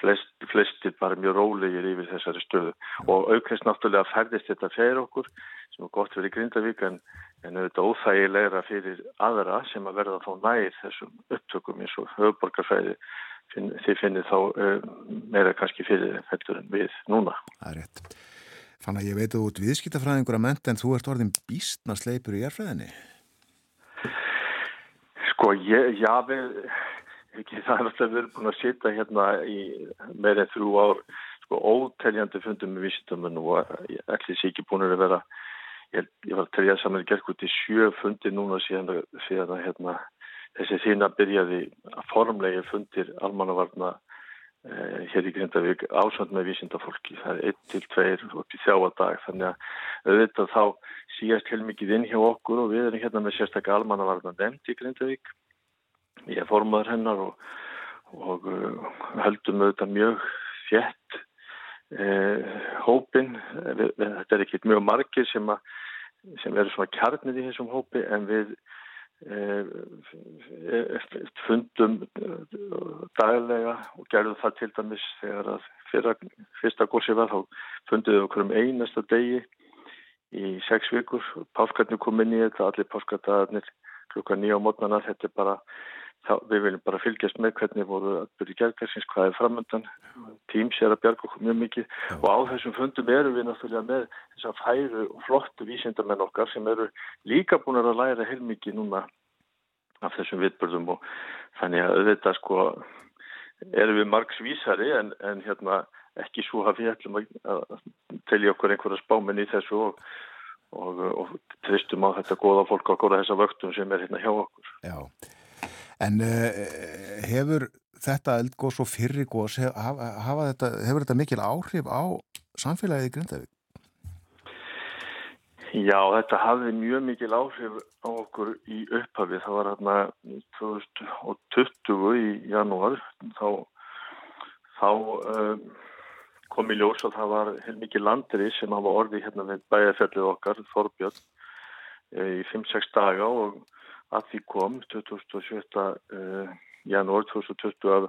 flest, flestir bara mjög rólegir yfir þessari stöðu og aukveðst náttúrulega færðist þetta fyrir okkur sem er gott verið Grindavík en, en auðvitað óþægilegra fyrir aðra sem að verða þá nær þessum upptökum eins og höfuborgarfæði finn, þið finnir þá uh, meira kannski fyrir heldur en við núna. Það er rétt. Fann að ég veit að þú ert viðskiptafræðingur að menta en þú ert orðin býstna sleipur í erfræðinni. Sko, ég, já, við, ekki, það er alltaf verið búin að sitja hérna í meirinn þrjú ár, sko, óteljandi fundum með vísindamenn og allir sé ekki búin að vera, ég, ég var að telja saman í gerðkvöldi sjö fundi núna síðan, síðan að hérna þessi þína byrjaði að formlega fundir almannavarna eh, hér í Grindavík ásand með vísindafólki. Það er 1-2 upp í þjáadag þannig að auðvitað þá síast heilmikið inn hjá okkur og við erum hérna með sérstaklega almannavarna nefnd í Grindavík. Ég er formadur hennar og, og uh, höldum auðvitað mjög fjett eh, hópin. Þetta er ekki mjög margir sem, að, sem eru svona kjarnir í þessum hópi en við eh, fundum daglega og gerðum það til dæmis þegar að fyrra, fyrsta gósi var þá fundum við okkur um einasta degi í sex vikur. Páskarnir kom inn í þetta, allir páskardagarnir klukka nýja á mótnana, þetta er bara þá, við viljum bara fylgjast með hvernig voru að byrja gergarsins, hvað er framöndan tíms er að bjarga okkur mjög mikið Já. og á þessum fundum erum við náttúrulega með þess að færu og flottu vísindamenn okkar sem eru líka búin að læra heilmikið núna af þessum vitbörðum og þannig að þetta sko erum við margs vísari en, en hérna ekki svo að við ætlum að telja okkur einhverja spáminn í þessu og, og, og tristum á þetta goða fólk okkur að þessa vöktum sem er hérna hjá okkur. Já, en uh, hefur þetta eldgós og fyrrigós, hef, þetta, hefur þetta mikil áhrif á samfélagið í Grindavík? Já, þetta hafði mjög mikil áhrif á okkur í upphafi. Það var hérna 2020 í janúar, þá, þá um, kom í ljós og það var mikið landri sem hafa orði hérna með bæjarfjallið okkar, Þorbjörn, e, í 5-6 daga og að því kom 2007. Uh, janúar 2020 að,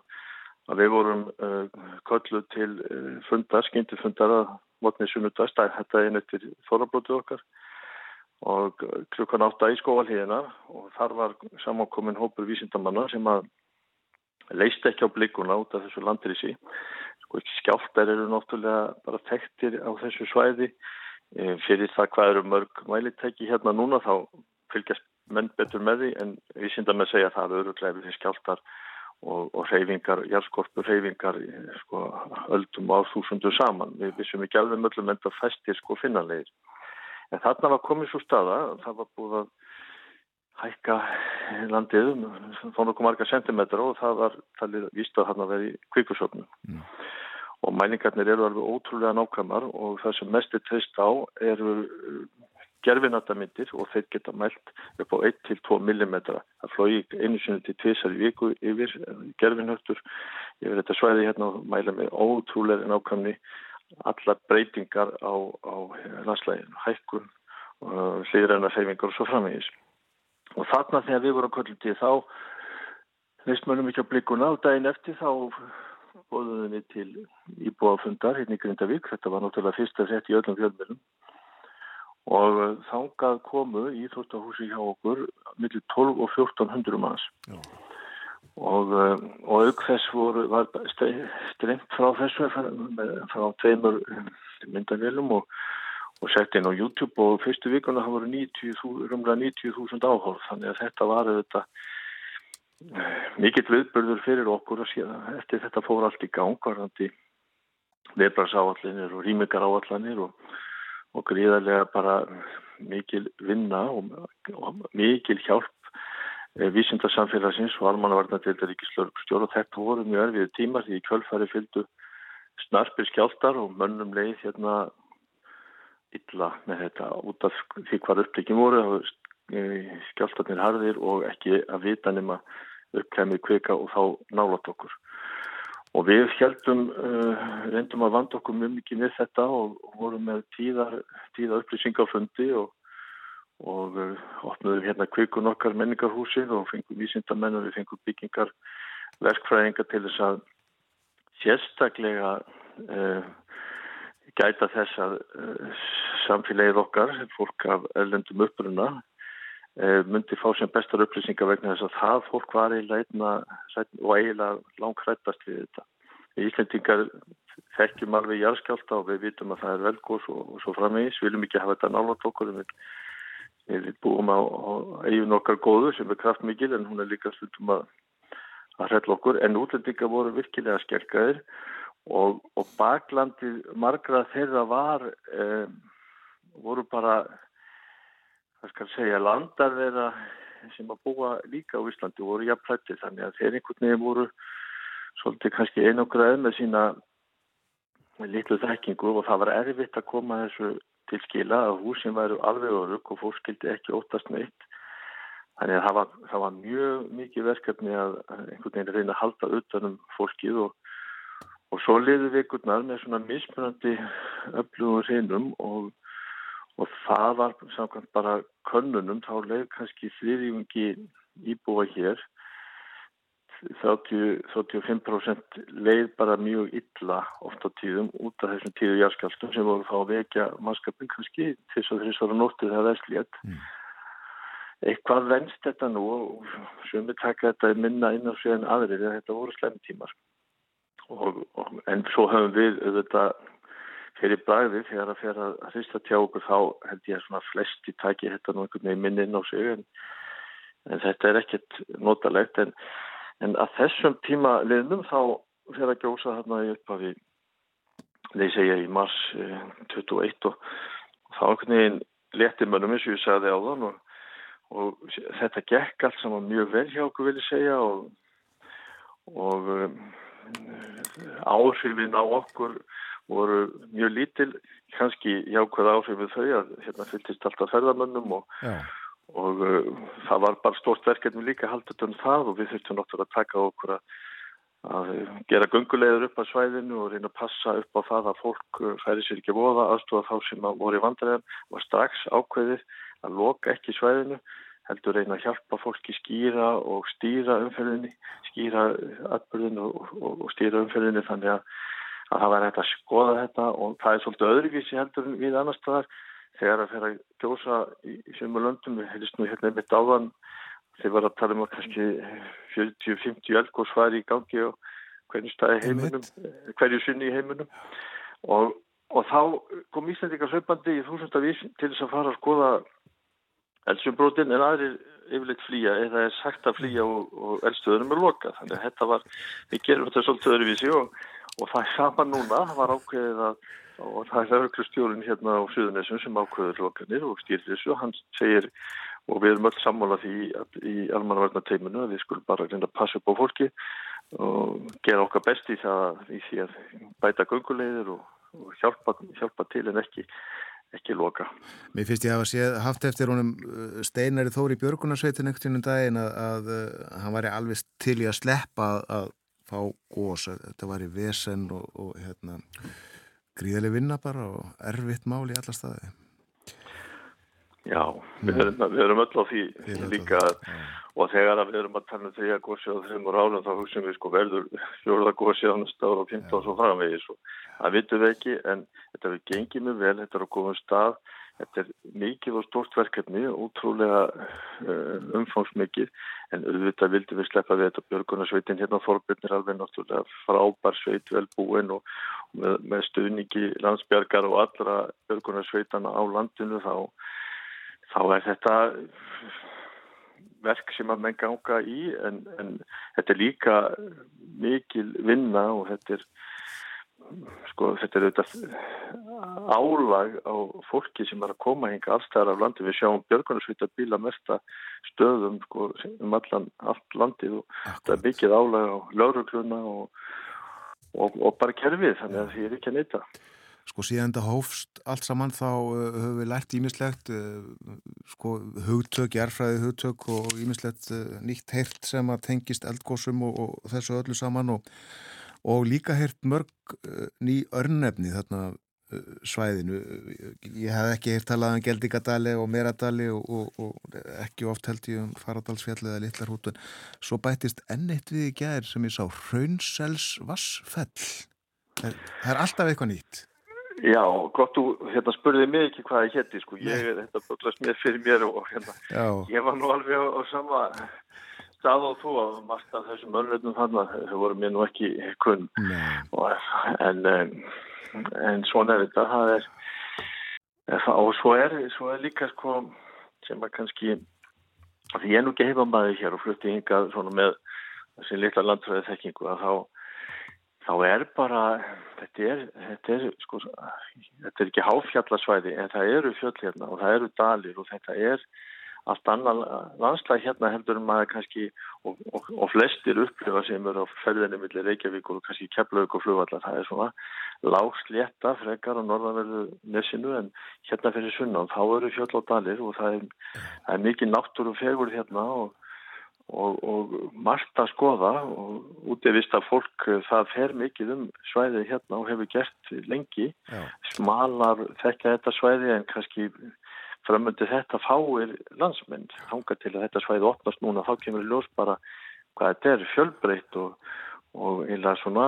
að við vorum uh, kölluð til uh, fundar, skyndifundar að mótnið sunnudast, þetta er einu eftir Þorrablótið okkar og klukkan átta í skóvalhíðina og þar var samankomin hópur vísindamanna sem að leist ekki á blikuna út af þessu landirísi sko skjáltar eru náttúrulega bara þekktir á þessu svæði fyrir það hvað eru mörg mælitæki hérna núna þá fylgjast menn betur með því en við síndum að segja að það eru öðruglega við skjáltar og, og reyfingar, jærskorpur reyfingar sko öldum á þúsundu saman. Við vissum ekki alveg möllum en það fæstir sko finnanlegir. En þarna var komið svo staða það var búið að hækka landið um þá nokkuð marga sentimetra og það var talið víst að þarna verið kvíkusöfnum mm. Og mælingarnir eru alveg ótrúlega nákvæmar og það sem mest er treyst á eru gerfinatamindir og þeir geta mælt upp á 1-2 mm. Það flói einu sinni til tvísar í viku yfir uh, gerfinhörtur yfir þetta svæði hérna og mæla með ótrúlega nákvæmni allar breytingar á, á landslæginu, hækkun, uh, hlýðræna seyfingar og svo framvegis. Og þarna þegar við vorum kvöldið þá neist mönum ekki á blikuna og daginn eftir þá bóðuðinni til íbúafundar hérna í Grindavík. Þetta var náttúrulega fyrsta sett í öllum fjölmjölum og uh, þángað komu í Þórstahúsi hjá okkur millir 12 og 1400 manns. Já. Og, uh, og auk þess voru, var streymt frá þessu frá, frá tveimur um, myndavélum og, og sett inn á YouTube og fyrstu vikuna það voru 90.000 90 áhórð þannig að þetta var þetta mikill viðbörður fyrir okkur og síðan eftir þetta fór allt í gang varðandi viðbragsáallinir og rýmingaráallanir og, og gríðarlega bara mikil vinna og, og mikil hjálp e, vísindarsamfélagsins og almannavarnadildar ríkislörgstjór og þetta voru mjög erfið tímar því kvöldfæri fylgdu snarpir skjáltar og mönnum leið hérna illa með þetta út af því hvað uppleikin voru skjáltarnir harðir og ekki að vita nema uppkæmið kvika og þá nálat okkur. Og við heldum, uh, reyndum að vanda okkur mjög mikið með þetta og, og vorum með tíðar, tíðar upplýsingafundi og, og uh, opnaðum hérna kvikun okkar menningarhúsi og fengum vísindamenn og við fengum byggingar verkfræðingar til þess að sérstaklega uh, gæta þess að samfélagið okkar, fólk af erlendum uppruna, Eh, myndi fá sem bestar upplýsingar vegna þess að það fólk var eiginlega og eiginlega langrættast við þetta. Í Íslandingar þekkjum alveg járskjálta og við vitum að það er velgóðs og, og svo framvegis. Við viljum ekki hafa þetta nálat okkur við, við búum á, á eigin okkar góðu sem er kraftmikil en hún er líka stundum að, að hrella okkur. En útlendingar voru virkilega skerkaðir og, og baklandið margra þeirra var, eh, voru bara hvað skal segja, landar þeirra sem að búa líka á Íslandi voru jafnplætti þannig að þeir einhvern veginn voru svolítið kannski einograð með sína litlu þekkingu og það var erfitt að koma þessu til skila að húsin væru alveg örug og fólk skildi ekki óttast meitt. Þannig að það var, það var mjög mikið verkefni að einhvern veginn reyna að halda utanum fólkið og, og svo liði veginn með svona mismunandi öflugum reynum og og það var samkvæmt bara könnunum, þá leið kannski þriðjungi íbúa hér. 30, 35% leið bara mjög illa ofta tíðum út af þessum tíðu járskjáltum sem voru þá að vekja mannskapin kannski til þess að þess að nóttið það er slíðat mm. eitthvað venst þetta nú og sem við taka þetta minna inn á sig en aðrið þetta voru slemtímar og, og, en svo höfum við auðvitað fyrir bræði þegar að fyrir að hrista tjá okkur þá held ég að svona flesti taki þetta nú einhvern veginn minni inn á sig en, en þetta er ekkert notalegt. En, en að þessum tíma liðnum þá fyrir að gjósa þarna í upphafi þeir segja í mars eh, 21 og, og þá einhvern veginn leti mönnum eins og ég sagði á þann og, og þetta gekk allt saman mjög vel hjá okkur vil ég segja og og um, áhrifin á okkur voru mjög lítil kannski jákvæð áhrifin þau að hérna fylgist alltaf ferðamönnum og, og uh, það var bara stort verkefni líka haldið um það og við þurftum náttúrulega að taka okkur að, að gera gungulegur upp á svæðinu og reyna að passa upp á það að fólk uh, færi sér ekki voða aðstofa þá sem voru í vandræðan var strax ákveðið að loka ekki svæðinu heldur reyna að hjálpa fólki skýra og stýra umferðinni, skýra atbyrðinu og, og, og stýra umferðinni þannig að, að það væri hægt að skoða þetta og það er svolítið öðruvísi heldur við annar staðar. Þegar að fyrir að kjósa í, sömu löndum, við heilist nú hérna einmitt áðan þeir var að tala um að kannski 40-50 elgórs var í gangi og hverju staði heiminum, hverju sinni í heiminum. Og, og þá kom Íslandika hlaupandi í þúsundavís til þess að fara að skoða eldsumbrotinn en aðrir yfirleitt flýja eða er sagt að flýja og, og eldstöðunum er loka þannig að þetta var, við gerum þetta svolítið öðruvísi og, og það er saman núna það var ákveðið að og það er auðvitað hérna á Suðunessum sem ákveður lokanir og stýrir þessu og hann segir og við erum öll sammála því í almannavarna teiminu að við skulum bara reynda að passa upp á fólki og gera okkar best í það í því að bæta gungulegðir og, og hjálpa, hjálpa til en ekki ekki loka. Mér finnst ég að hafa haft eftir honum uh, Steinari Þóri Björgunarsveitin ekkert innum daginn að, að, að hann væri alveg til í að sleppa að, að fá gós, þetta væri vesen og, og hérna, gríðileg vinna bara og erfitt mál í alla staði. Já, við erum, við erum öll á því líka og þegar við erum að um því að gósi á þessum rálum þá hugsaum við sko verður fjóruða gósi á næsta ára og 15 og svo framvegis og það vitum við ekki en þetta við gengið mjög vel, þetta er á góðum stað þetta er mikið og stort verkefni útrúlega uh, umfangsmikið en auðvitað vildum við sleppa við þetta björgunarsveitin hérna Þorbjörn er alveg náttúrulega frábær sveit velbúin og, og með, með stuðningi landsbjörgar og allra björgunarsveitana á landinu þá þá er þetta verk sem að menn ganga í en, en þetta er líka mikil vinna og þetta er sko þetta er auðvitað álag á fólki sem er að koma hinga allstæðar af landi. Við sjáum björgunarsvita bíla mesta stöðum sko, um allan allt landið og Akkurat. þetta er mikið álag á laurugluna og, og, og bara kerfið þannig að því er ekki að neyta Sko síðan þetta hófst allt saman þá uh, höfum við lært ímislegt, uh, sko hugtök, jærfræði hugtök og ímislegt uh, nýtt heyrt sem að tengist eldgósum og, og þessu öllu saman og, og líka heyrt mörg uh, ný örnefni þarna uh, svæðinu. Ég hef ekki heyrt talað um Geldingadali og Meradali og, og ekki oft held ég um Faradalsfjall eða Littlarhútun. Svo bættist enn eitt við í gæðir sem ég sá, Raunsels Vassfell. Það er alltaf eitthvað nýtt. Já, gott, þú hérna, spurði mig ekki hvað ég hétti, sko, ég þetta búinlega smið fyrir mér og hérna, Já. ég var nú alveg á, á sama stað og þú að margt af þessum örnveitum þarna, þau voru mér nú ekki kunn, en, en svona er þetta, það er, og svo er, svo er líka, sko, sem að kannski, því ég er nú ekki hefa maður hér og flutti hingað svona með þessi litla landfræði þekkingu að þá þá er bara, þetta er, þetta er, sko, þetta er ekki háfjallasvæði en það eru fjöll hérna og það eru dalir og þetta er allt annan landslæg hérna heldur maður kannski og, og, og flestir upplifa sem eru á ferðinni millir Reykjavík og kannski Keflavík og flugvallar, það er svona lágslétta frekar á norðanverðu nesinu en hérna fyrir sunnan. Þá eru fjöll og dalir og það er, það er mikið náttúru fegur hérna og og, og margt að skoða og útivist að fólk það fer mikið um svæðið hérna og hefur gert lengi. Já. smalar þekka þetta svæði en kannski framöndi þetta fáir landsmenn hanga til að þetta svæði opnast núna þá kemur í ljós bara hvað þetta er fjölbreytt og, og eða svona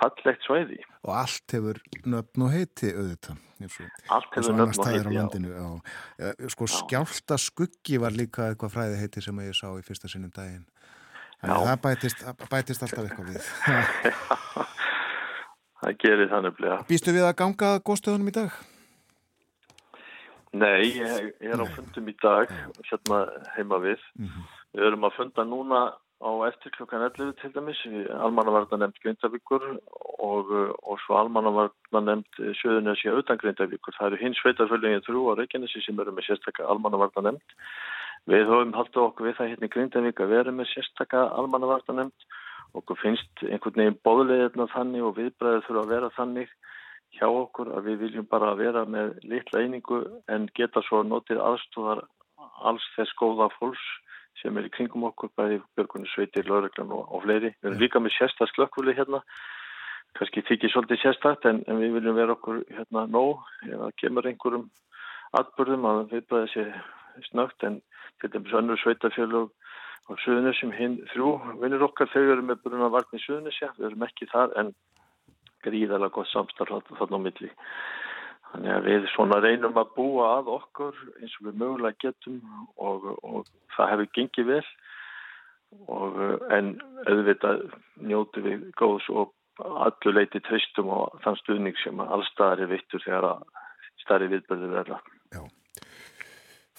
fallegt svæði. Og allt hefur nöfn og heiti auðvitað. Allt hefur nöfn og heiti, landinu, já. já. Sko já. skjálta skuggi var líka eitthvað fræði heiti sem ég sá í fyrsta sinnum daginn. Að það bætist, bætist alltaf eitthvað við. það gerir þannig bleið. Býstu við að ganga góðstöðunum í dag? Nei, ég, ég er á fundum í dag, hérna heima við. Mm -hmm. Við erum að funda núna á eftir klukkan 11 til dæmis almannavarna nefnd Grindavíkur og, og svo almannavarna nefnd Sjöðunessi auðan Grindavíkur. Það eru hins sveitarföllingin þrjú á Reykjanesi sem eru með sérstakka almannavarna nefnd við höfum haldið okkur við það hérna í Grindavík að vera með sérstakka almannavarna nefnd okkur finnst einhvern veginn bóðleðirna þannig og viðbræðið þurfa að vera þannig hjá okkur að við viljum bara vera með litla einingu en geta svo notið aðstúðar alls þess góða fólks sem er í kringum okkur, bæði björgunni sveitir, lauruglan og, og fleiri. Við erum líka með sérstast slökkvölu hérna, kannski þykir svolítið sérstakt en, en við viljum vera okkur hérna nóg ef það kemur einhverjum atbyrðum að við bæði þessi snögt en til dæmis önnur sveitarfjölug á Suðunessum hinn þrjú vinnir okkar þau eru með bruna vartni í Suðunessi, við erum ekki þar en gríðarlega gott samstarf þarna á milli. Þannig að við svona reynum að búa að okkur eins og við mögulega getum og, og það hefur gengið vel og, en auðvitað njótu við góðs og allur leiti tristum og þann stuðning sem allstaðar er vittur þegar að starri viðbörðu verða. Já.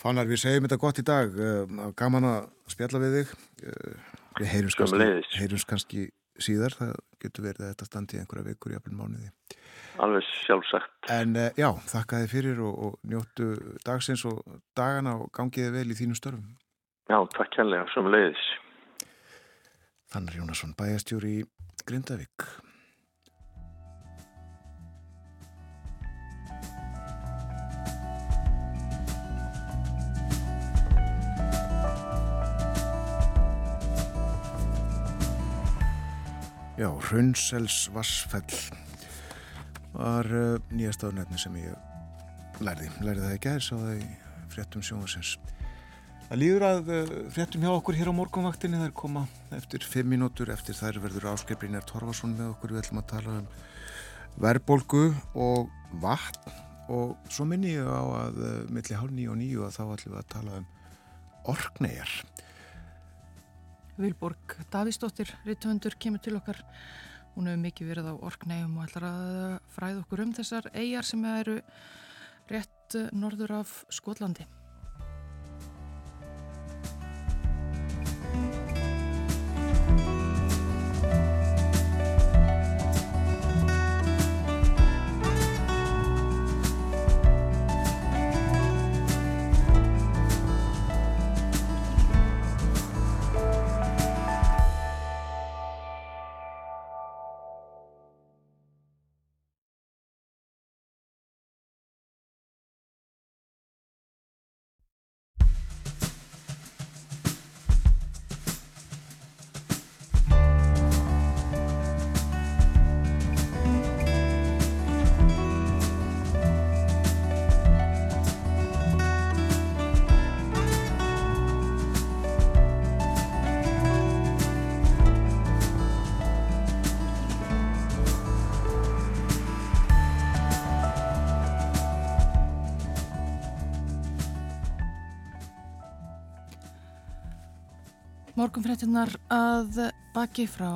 Fannar, við segjum þetta gott í dag. Eh, gaman að spjalla við þig. Eh, við heyrums kannski, heyrums kannski síðar. Það getur verið að þetta standi einhverja vikur í aflun mánuði. Alveg sjálfsagt. En uh, já, þakka þið fyrir og, og njóttu dagsins og dagana og gangiði vel í þínu störfum. Já, takk hérlega, sem leiðis. Þannig Jónasson, bæjastjóri Grindavík. Já, Hraunsels Vassfell var uh, nýjast ánefni sem ég lærði. Lærði það í gæðis og það í fréttum sjónvarsins. Það líður að uh, fréttum hjá okkur hér á morgunvaktinni. Er koma eftir fimm mínútur. Eftir þær verður áskiprinjar Torfarsson með okkur. Við ætlum að tala um verbolgu og vatn og svo minni ég á að uh, milli hálf nýju og nýju að þá ætlum við að tala um orknegar. Vilborg Davísdóttir, rittvöndur, kemur til okkar Hún hefur mikið verið á orknægum og ætlar að fræða okkur um þessar eigjar sem eru rétt norður af Skotlandi. Morgunfréttinnar að baki frá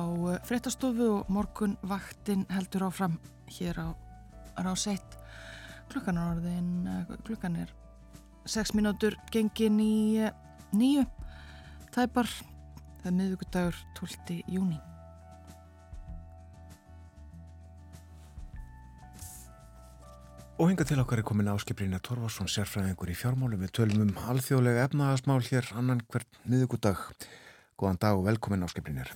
fréttastofu og morgunvaktin heldur áfram hér á ráseitt. Klukkan er orðin, klukkan er 6 mínútur gengin í nýju tæpar. Það er miðugudagur 12. júni. Og hinga til okkar er komin áskiprina Torfarsson, sérfræðingur í fjármálum. Við tölum um alþjóðlega efnaðasmál hér annan hvert miðugudag. Góðan dag og velkomin á skemmlinir.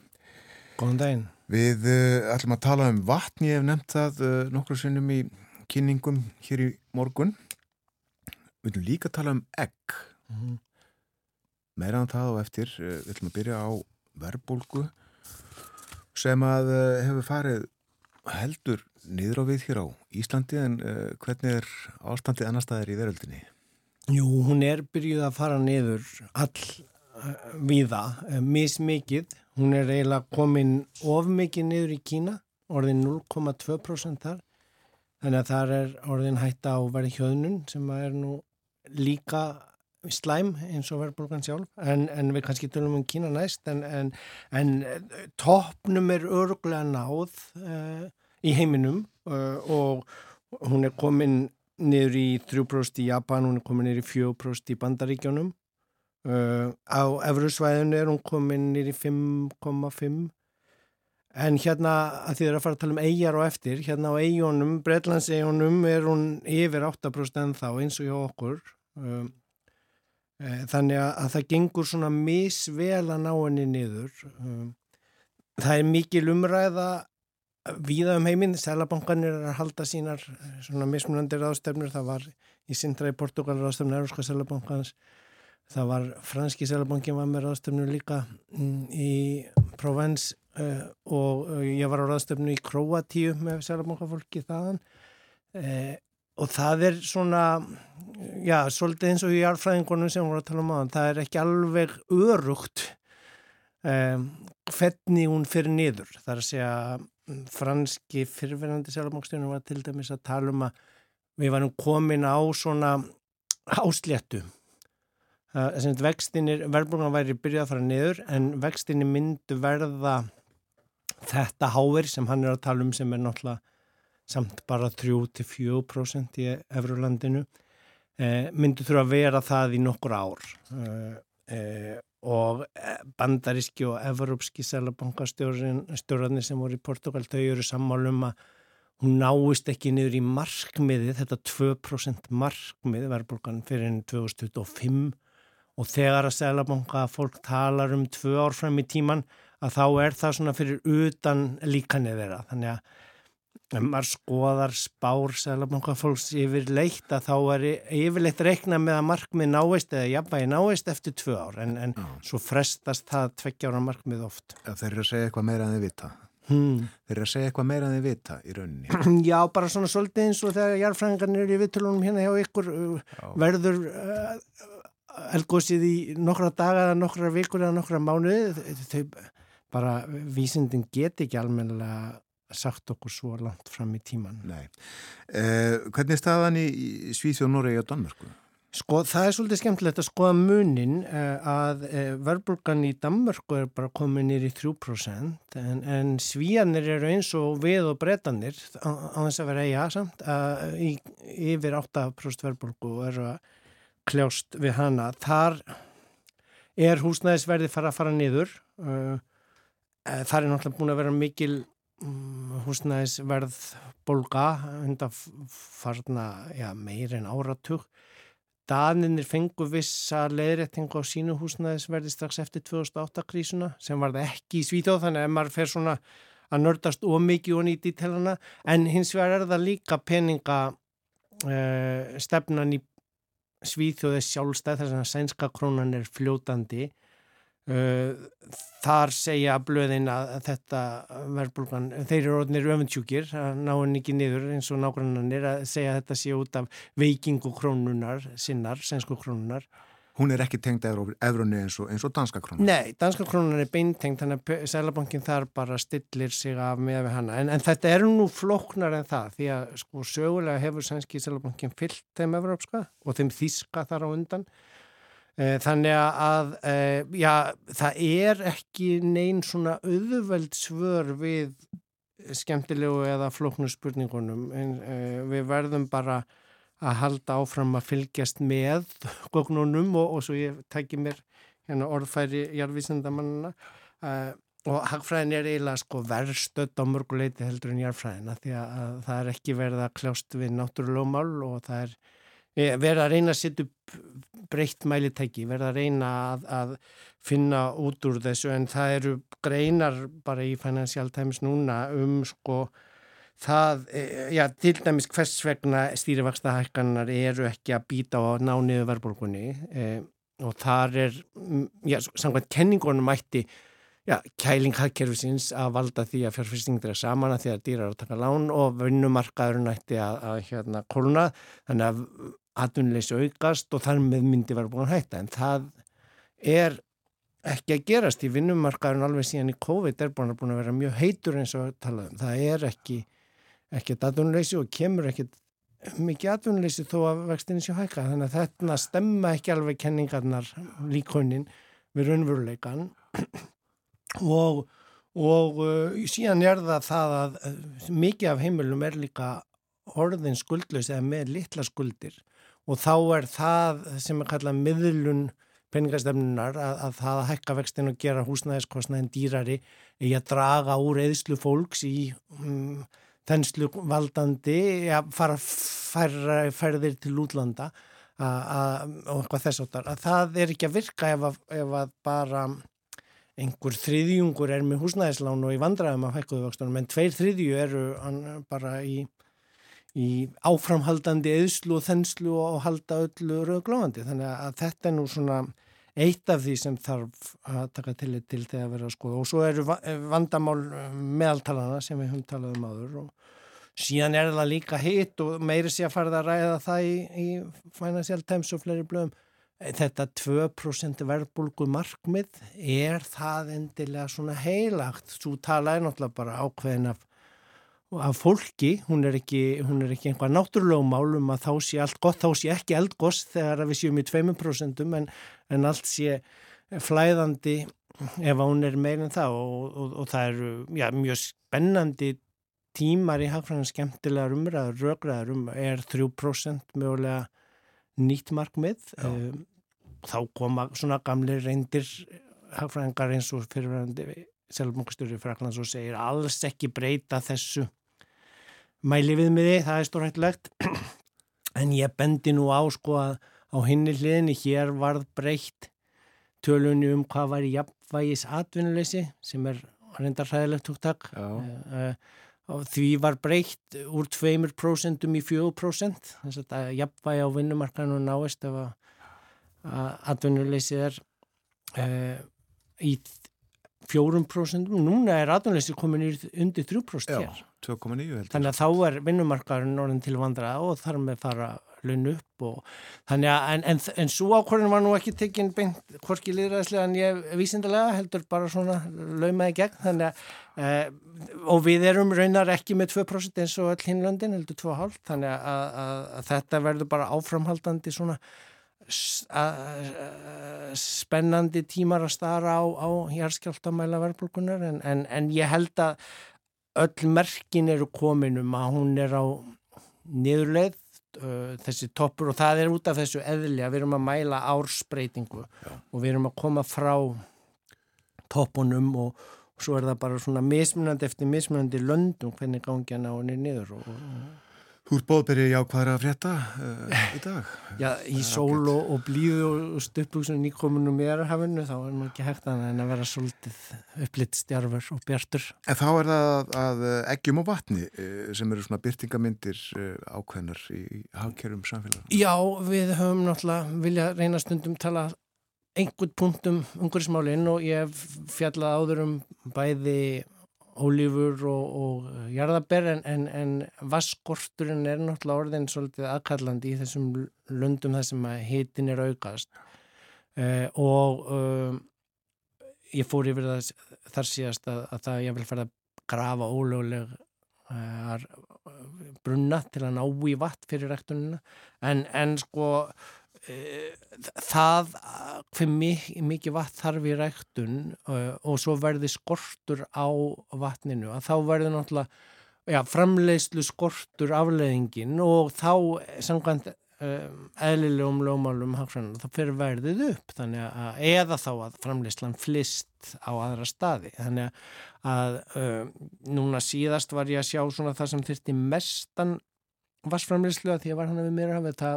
Góðan daginn. Við uh, ætlum að tala um vatn, ég hef nefnt það uh, nokkru sinnum í kynningum hér í morgun. Við ætlum líka að tala um egg. Mm -hmm. meira en um það og eftir uh, við ætlum að byrja á verbulgu sem að hefur farið heldur niður á við hér á Íslandi en hvernig er ástandið annar staðir í veröldinni? Jú, hún er byrjuð að fara niður all viða, mismikið. Hún er eiginlega komin of mikið niður í Kína orðin 0,2% þar. Þannig að það er orðin hætta á verið hjöðnun sem er nú líka slæm eins og verðbólgan sjálf. En, en við kannski tölum um Kína næst en, en, en toppnum er örgulega náð uh, í heiminum uh, og hún er komin niður í 3% í Japan, hún er komin niður í 4% í Bandaríkjónum uh, á Evrusvæðinu er hún komin í 5,5 En hérna að því það er að fara að tala um eigjar og eftir, hérna á eigjónum, Breitlandseigjónum er hún yfir 8% en þá eins og hjá okkur. Um, e, þannig að, að það gengur svona misvel að ná henni niður. Um, það er mikil umræða viða um heiminn, Sælabankanir er að halda sínar svona mismunandir ástefnur, það var í Sintra í Portugal ástefnur, Európska Sælabankans, það var franski Sælabankin var með ástefnur líka mm, í Provence Uh, og uh, ég var á ráðstöfnu í Kroatíu með sérabókafólki þaðan. Uh, og það er svona já, svolítið eins og í alfræðingunum sem voru að tala um aðan, það er ekki alveg örugt hvernig hún fyrir niður. Þar að segja franski fyrirverðandi sérabókstjónum var til dæmis að tala um að við varum komin á svona ásléttu vextinir, verðbúrgan væri byrjað að fara niður en vextinir myndu verða þetta háver sem hann er að tala um sem er náttúrulega samt bara 3-4% í Efrulandinu eh, myndu þurfa að vera það í nokkur ár. Eh, eh, og bandaríski og evropski selabankastjórnarnir sem voru í Portugal þau eru sammálum að hún náist ekki niður í markmiði þetta 2% markmið verðbólgan fyrir enn 2025 og þegar að selabanka fólk talar um tvö ár fram í tíman að þá er það svona fyrir utan líkanið þeirra. Þannig að maður skoðar spár sælabanka fólks yfir leitt að þá er yfirleitt reikna með að markmið náist eða jafnvægi náist eftir tvö ár en, en svo frestast það tveggjára markmið oft. Ja, þeir eru að segja eitthvað meira en þið vita. Hmm. Þeir eru að segja eitthvað meira en þið vita í rauninni. Já, bara svona svolítið eins og þegar jarfræðingarnir eru í vittulunum hérna hjá ykkur uh, Já. verður uh, elgósið í nokkra daga eða nokkra vikur eða nokkra mánuði þau bara vísindin get ekki almennilega sagt okkur svo langt fram í tíman. Nei. Eh, hvernig er staðan í, Svíþjóð, Noregi og Danmörku? Sko það er svolítið skemmtilegt að skoða munin eh, að eh, verðbúrgan í Danmörku er bara komið nýri í 3% en, en svíjanir eru eins og við og bretanir á, á þess að vera eiga samt að í, yfir 8% verðbúrgu og eru að kljást við hana. Þar er húsnæðisverði fara að fara niður uh, Eh, það er náttúrulega búin að vera mikil um, húsnæðisverð bolga undan farna já, meir en áratug. Daninir fengu vissa leðréttingu á sínu húsnæðisverði strax eftir 2008 krísuna sem var það ekki í Svíþjóð þannig að maður fer svona að nördast ómikið og nýtt í telana en hins vegar er það líka peninga uh, stefnan í Svíþjóði sjálfstæð þess að sænska krónan er fljótandi. Uh, þar segja blöðin að þetta verðbólgan, þeir eru orðinir öfundsjúkir að ná henni ekki niður eins og nágrannanir að segja að þetta sé út af veikingu krónunar sinnar, sensku krónunar Hún er ekki tengd efrunni eins og, eins og danska krónunar? Nei, danska krónunar er beintengt þannig að Sælabankin þar bara stillir sig af með við hana en, en þetta er nú floknar en það því að sko sögulega hefur sænski Sælabankin fyllt þeim efraupska og þeim þíska þar á undan Eh, þannig að, eh, já, það er ekki neyn svona auðveld svör við skemmtilegu eða flóknu spurningunum. En, eh, við verðum bara að halda áfram að fylgjast með gognunum og, og svo ég tæki mér hérna, orðfæri jarðvísendamannina og hagfræðin er eiginlega sko verðstödd á mörguleiti heldur en jarðfræðina því að, að það er ekki verið að kljást við náttúrulegumál og það er verið að reyna að setja upp breytt mælitæki, verið að reyna að, að finna út úr þessu en það eru greinar bara í Financial Times núna um sko það, e, já, til dæmis hvers vegna stýrifaksta hækkanar eru ekki að býta á nániðu verðbólkunni e, og þar er, mm, já, samkvæmt kenningunum mætti já, kæling hagkerfisins að valda því að fjárfyrstingir er saman að því að dýrar að taka lán og vinnumarkaður nætti að, að hérna koruna, þannig að atvinnuleysi aukast og þar með myndi búin að hætta en það er ekki að gerast í vinnumarkaðurinn alveg síðan í COVID er búin að vera mjög heitur eins og talaðum. Það er ekki ekkert atvinnuleysi og kemur ekkert mikið atvinnuleysi þó að vextinni séu hækka. Þannig að þetta stemma ekki alveg kenningarnar líkonin við raunveruleikan og, og uh, síðan er það það að uh, mikið af heimilum er líka orðin skuldlaus eða með litla skuldir og þá er það sem er kallað miðlun peningastefnunar að, að það að hækka vextin og gera húsnæðiskostnaðin dýrari að draga úr eðslu fólks í um, þenslu valdandi að fara færra færðir til útlanda a, a, og eitthvað þess áttar að það er ekki að virka ef að, ef að bara einhver þriðjungur er með húsnæðislán og í vandraðum af hækkuðu vöxtunum en tveir þriðju eru bara í í áframhaldandi eðslu og þenslu og halda öllu rauglóðandi þannig að þetta er nú svona eitt af því sem þarf að taka til til þegar vera að skoða. Og svo eru vandamál eh, meðaltalana sem við höfum talað um áður og síðan er það líka hitt og meiri sé að fara að ræða það í, í Financial Times og fleiri blöðum. Þetta 2% verðbólgu markmið er það endilega svona heilagt? Svo tala er náttúrulega bara ákveðin af af fólki, hún er ekki, ekki einhvað náttúrulega málum að þá sé allt gott, þá sé ekki eldgoss þegar við séum í 2% en, en allt sé flæðandi ef hún er meir en það og, og, og það eru já, mjög spennandi tímar í hagfræðan skemmtilegar umræður, rögraður um er 3% mögulega nýtt markmið? Um, þá koma svona gamli reyndir hagfræðingar eins og fyrirverðandi selvmokkstöru Fraklands og segir alls ekki breyta þessu mæli við með þið, það er stórhættilegt en ég bendi nú á sko að á hinni hliðinni hér varð breytt tölunni um hvað var í jafnvægis atvinnuleysi sem er reyndar hræðilegt tóktak uh, uh, því var breytt úr 2% í 4% þess að jafnvægi á vinnumarkanu náist ef að atvinnuleysi er uh, í 4% núna er atvinnuleysi komin undir 3% hér. Já 2,9 heldur. Þannig að þá er vinnumarkaðurinn orðin til vandra og þar með fara lunn upp og þannig að en, en, en svo ákvörðin var nú ekki tekinn beint hvorki liðræðslega en ég vísindilega heldur bara svona laumaði gegn. Þannig að e, og við erum raunar ekki með 2% eins og all hinlöndin heldur 2,5 þannig að, að, að þetta verður bara áframhaldandi svona spennandi tímar að stara á, á hérskjáltamæla verðbólkunar en, en, en ég held að öll merkin eru komin um að hún er á niðurleið þessi toppur og það er út af þessu eðli að við erum að mæla ársbreytingu Já. og við erum að koma frá toppunum og, og svo er það bara svona mismunandi eftir mismunandi löndum hvernig á henni niður og, og Þú ert bóðberið jákvæðra að frétta uh, í dag. Já, í sól og, og blíðu og stöpbúksunum nýkominum í erarhafinu þá er nú ekki hægt að en að vera svolítið upplitt stjarfur og bjartur. En þá er það að, að eggjum og vatni uh, sem eru svona byrtingamindir uh, ákveðnar í, hafkerum samfélagum. Já, við höfum náttúrulega vilja reyna stundum tala einhvern punktum umhverfismálinn og ég fjalla áður um bæði ólífur og, og jarðaber en, en, en vaskorturinn er náttúrulega orðin svolítið aðkallandi í þessum löndum þar sem hitin er aukast. Uh, og uh, ég fór yfir það þar síðast að, að það ég vil fara að grafa ólöguleg uh, brunna til að ná í vatn fyrir rektunina en, en sko það hver mikið, mikið vatn þarf í ræktun uh, og svo verði skortur á vatninu að þá verður náttúrulega ja, framleiðslu skortur afleiðingin og þá samkvæmt um, eðlilegum lómálum þá fyrir verðið upp að, eða þá að framleiðslan flist á aðra staði. Þannig að um, núna síðast var ég að sjá það sem þurfti mestan vassframleiðslu að því að var hann við mér að hafa þetta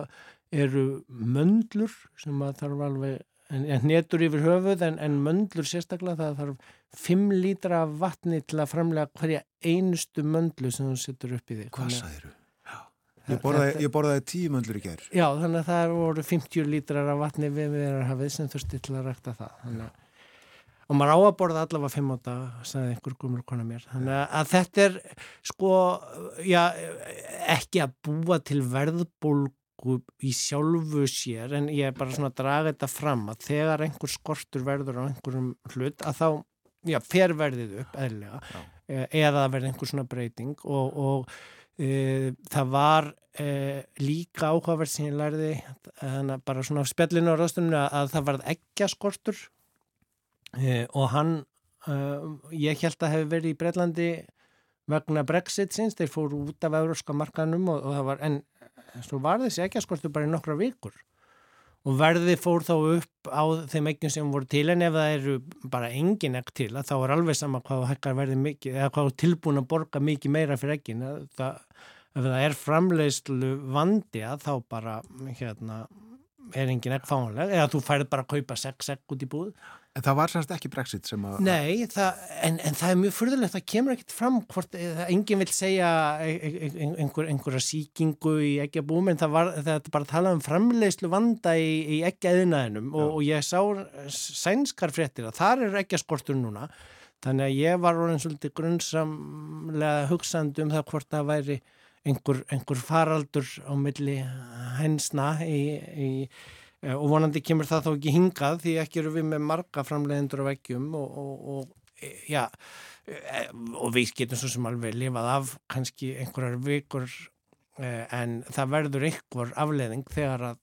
eru möndlur sem að þarf alveg, en, en netur yfir höfuð en, en möndlur sérstaklega það þarf 5 lítra vatni til að framlega hverja einustu möndlu sem þú setur upp í þig. Hvað sæðir þú? Ég borðaði, ég borðaði tíu möndlur í gerð. Já, þannig að það voru 50 lítrar af vatni við meðarhafið sem þurfti til að rækta það. Þannig, og maður á að borða allavega fimm á dag, sagði einhver gumur konar mér. Þannig að þetta er sko, já, ekki að búa til verðbólgu í sjálfu sér, en ég er bara svona að draga þetta fram að þegar einhver skortur verður á einhverjum hlut, að þá, já, fer verðið upp eðlega, já. eða verði einhver svona breyting og, og Uh, það var uh, líka áhugaverð sem ég lærði þannig að bara svona spjallinu á rástunum að það var ekki skortur uh, og hann ég held að hefur verið í Breitlandi vegna Brexit sinns, þeir fóru út af európska markanum og, og það var en svo var þessi ekki skortur bara í nokkra vikur. Og verði fór þá upp á þeim ekkjum sem voru til en ef það eru bara engin ekk til þá er alveg sama hvað hækkar verði mikið eða hvað tilbúin að borga mikið meira fyrir ekkin það, ef það er framleiðslu vandi að þá bara hérna, er engin ekk fáanleg. Eða þú færð bara að kaupa 6 ekk út í búð En það var sannst ekki brexit sem að... Nei, það, en, en það er mjög fyrðulegt, það kemur ekkert fram hvort, enginn vil segja einhver, einhverja síkingu í ekki að búum, en það var, það bara að tala um framleiðslu vanda í, í ekki aðinaðinum og, og ég sá sænskar fréttir að þar er ekki að skortur núna, þannig að ég var orðin svolítið grunnsamlega hugsandi um það hvort það væri einhver, einhver faraldur á milli hensna í, í Eh, og vonandi kemur það þá ekki hingað því ekki eru við með marga framleiðendur á veggjum og, og, og e, já e, og við getum svo sem alveg lifað af kannski einhverjar vikur en það verður einhver afleiðing þegar að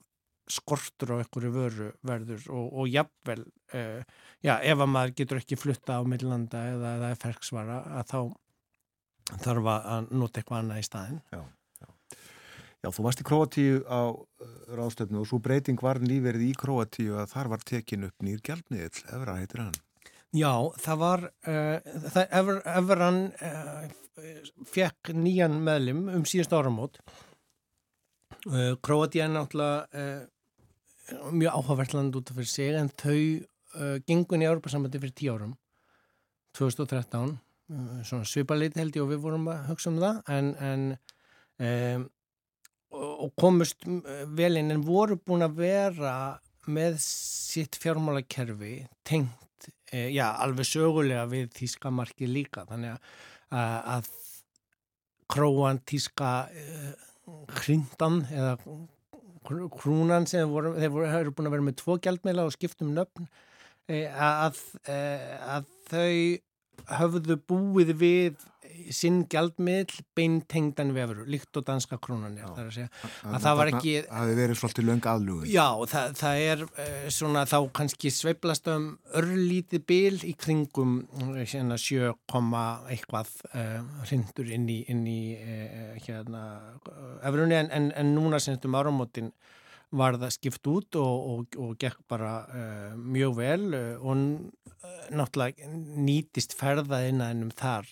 skortur á einhverju vöru verður og, jafnvel já ef að maður getur ekki flutta á millanda eða það er ferksvara að þá þarf að nota eitthvað annað í staðin Já Já, þú varst í Kroatíu á uh, ráðstöfnu og svo breyting var nýverið í Kroatíu að þar var tekin upp nýr gjaldmiðl, Evra heitir hann. Já, það var, uh, það, Ever, Everan uh, fekk nýjan meðlim um síðast áramót. Uh, Kroatíu er náttúrulega mjög áhugavert land út af fyrir sig en þau gengun í Európa-sambandi fyrir tíu árum, 2013, svona svipaleit held ég og við vorum að hugsa um það en, en um, og komust vel inn en voru búin að vera með sitt fjármálakerfi tengt, e, já, alveg sögulega við Þískamarki líka. Þannig að, að króan Þíska e, hrindan eða krúnan sem voru, þeir voru, eru búin að vera með tvo gjaldmeila og skiptum nöfn e, að, að þau höfðu búið við sinn gjaldmiðl beintengdan vefur, líkt og danska krónan er það að segja. Að, að það var ekki Það hefði verið svolítið löng aðlugur Já, það, það er uh, svona þá kannski sveiblast um örlítið bil í kringum hérna 7, eitthvað uh, hrindur inn í, inn í uh, hérna efrunni en, en, en núna semst um áramótin var það skipt út og, og, og gekk bara uh, mjög vel uh, og uh, náttúrulega nýtist ferðaðinnaðinum þar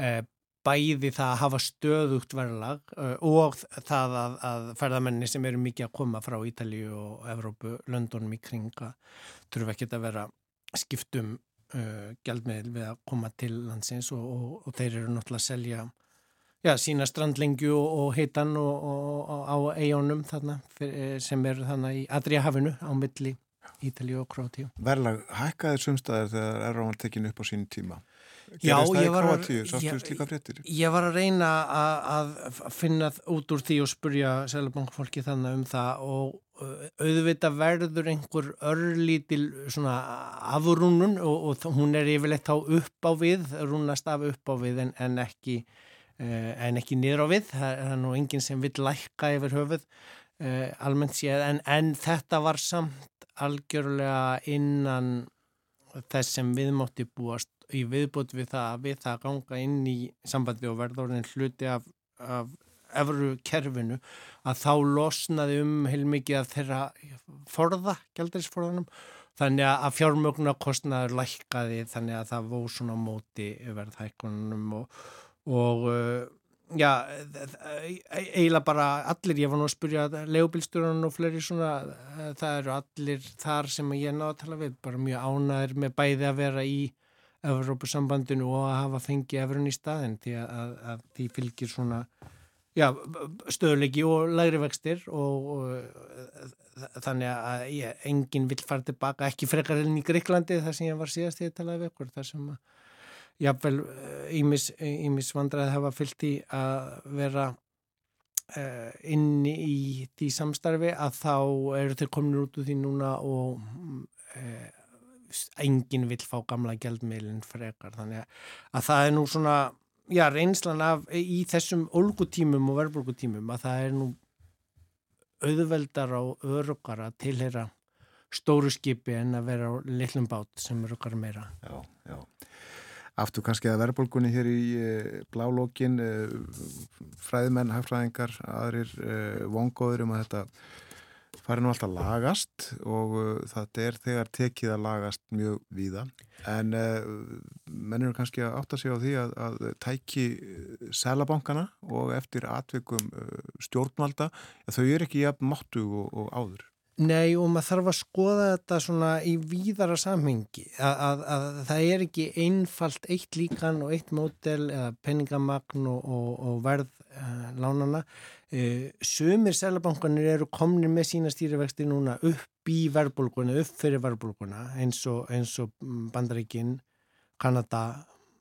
Eh, bæði það að hafa stöðugt verðlag eh, og það að, að ferðamenni sem eru mikið að koma frá Ítalíu og Evrópu, Londonum í kringa þurfa ekki að vera skiptum uh, eh, gældmiðl við að koma til landsins og, og þeir eru náttúrulega að selja já, sína strandlengju og, og heitan á eigunum þarna fyrir, sem eru þarna í Adriahafinu á milli Ítalíu og Krótíu. Verðlag hækkaði sumstaðar þegar er ráðan tekin upp á sín tíma? Já, ég var, að, ég, ég var að reyna að, að finna út úr því og spurja selabankfólki þannig um það og uh, auðvita verður einhver örlítil svona afrúnun og, og hún er yfirleitt á upp á við, rúnast af upp á við en, en ekki en ekki niður á við, það er nú enginn sem vil lækka yfir höfuð uh, almennt séð, en, en þetta var samt algjörlega innan þess sem viðmátti búast í viðbútt við það að við það ganga inn í sambandi og verðorðin hluti af, af efru kerfinu að þá losnaði um heilmikið af þeirra forða, gældarisforðanum þannig að fjármögnarkostnaður lækkaði þannig að það vó svona móti verðhækkunum og, og uh, já, eiginlega bara allir, ég var nú að spyrja legubilsturinn og fleiri svona, það eru allir þar sem ég náðu að tala við, bara mjög ánæður með bæði að vera í Evrópusambandinu og að hafa fengið efrun í staðin því að, að, að því fylgir svona já, stöðuleiki og lægri vextir og, og þannig að ég, enginn vil fara tilbaka, ekki frekar enn í Greiklandi þar sem ég var síðast í talaði vekkur þar sem að jáfnvel ímis, ímis vandraði hafa fyllt í að vera uh, inni í því samstarfi að þá eru þeir komin út úr því núna og uh, enginn vil fá gamla gældmeilin frekar þannig að það er nú svona já, reynslan af í þessum olgutímum og verðbólgutímum að það er nú auðveldar á örugar að tilhera stóru skipi en að vera á litlum bát sem örugar meira. Já, já. Aftur kannski að verðbólgunni hér í e, blálókin, e, fræðmenn, hagfræðingar, aðrir e, vongóður um að þetta fari nú alltaf lagast og það er þegar tekið að lagast mjög víða en menn eru kannski að átta sig á því að, að tæki selabankana og eftir atvikum stjórnvalda þau eru ekki jafn máttu og, og áður. Nei og maður þarf að skoða þetta svona í víðara samhengi. Að, að, að það er ekki einfalt eitt líkan og eitt mótel eða penningamagn og, og, og verð uh, lánana Uh, sumir selabankanir eru komnir með sína stýrivexti núna upp í verðbólguna, upp fyrir verðbólguna eins og, og Bandaríkin, Kanada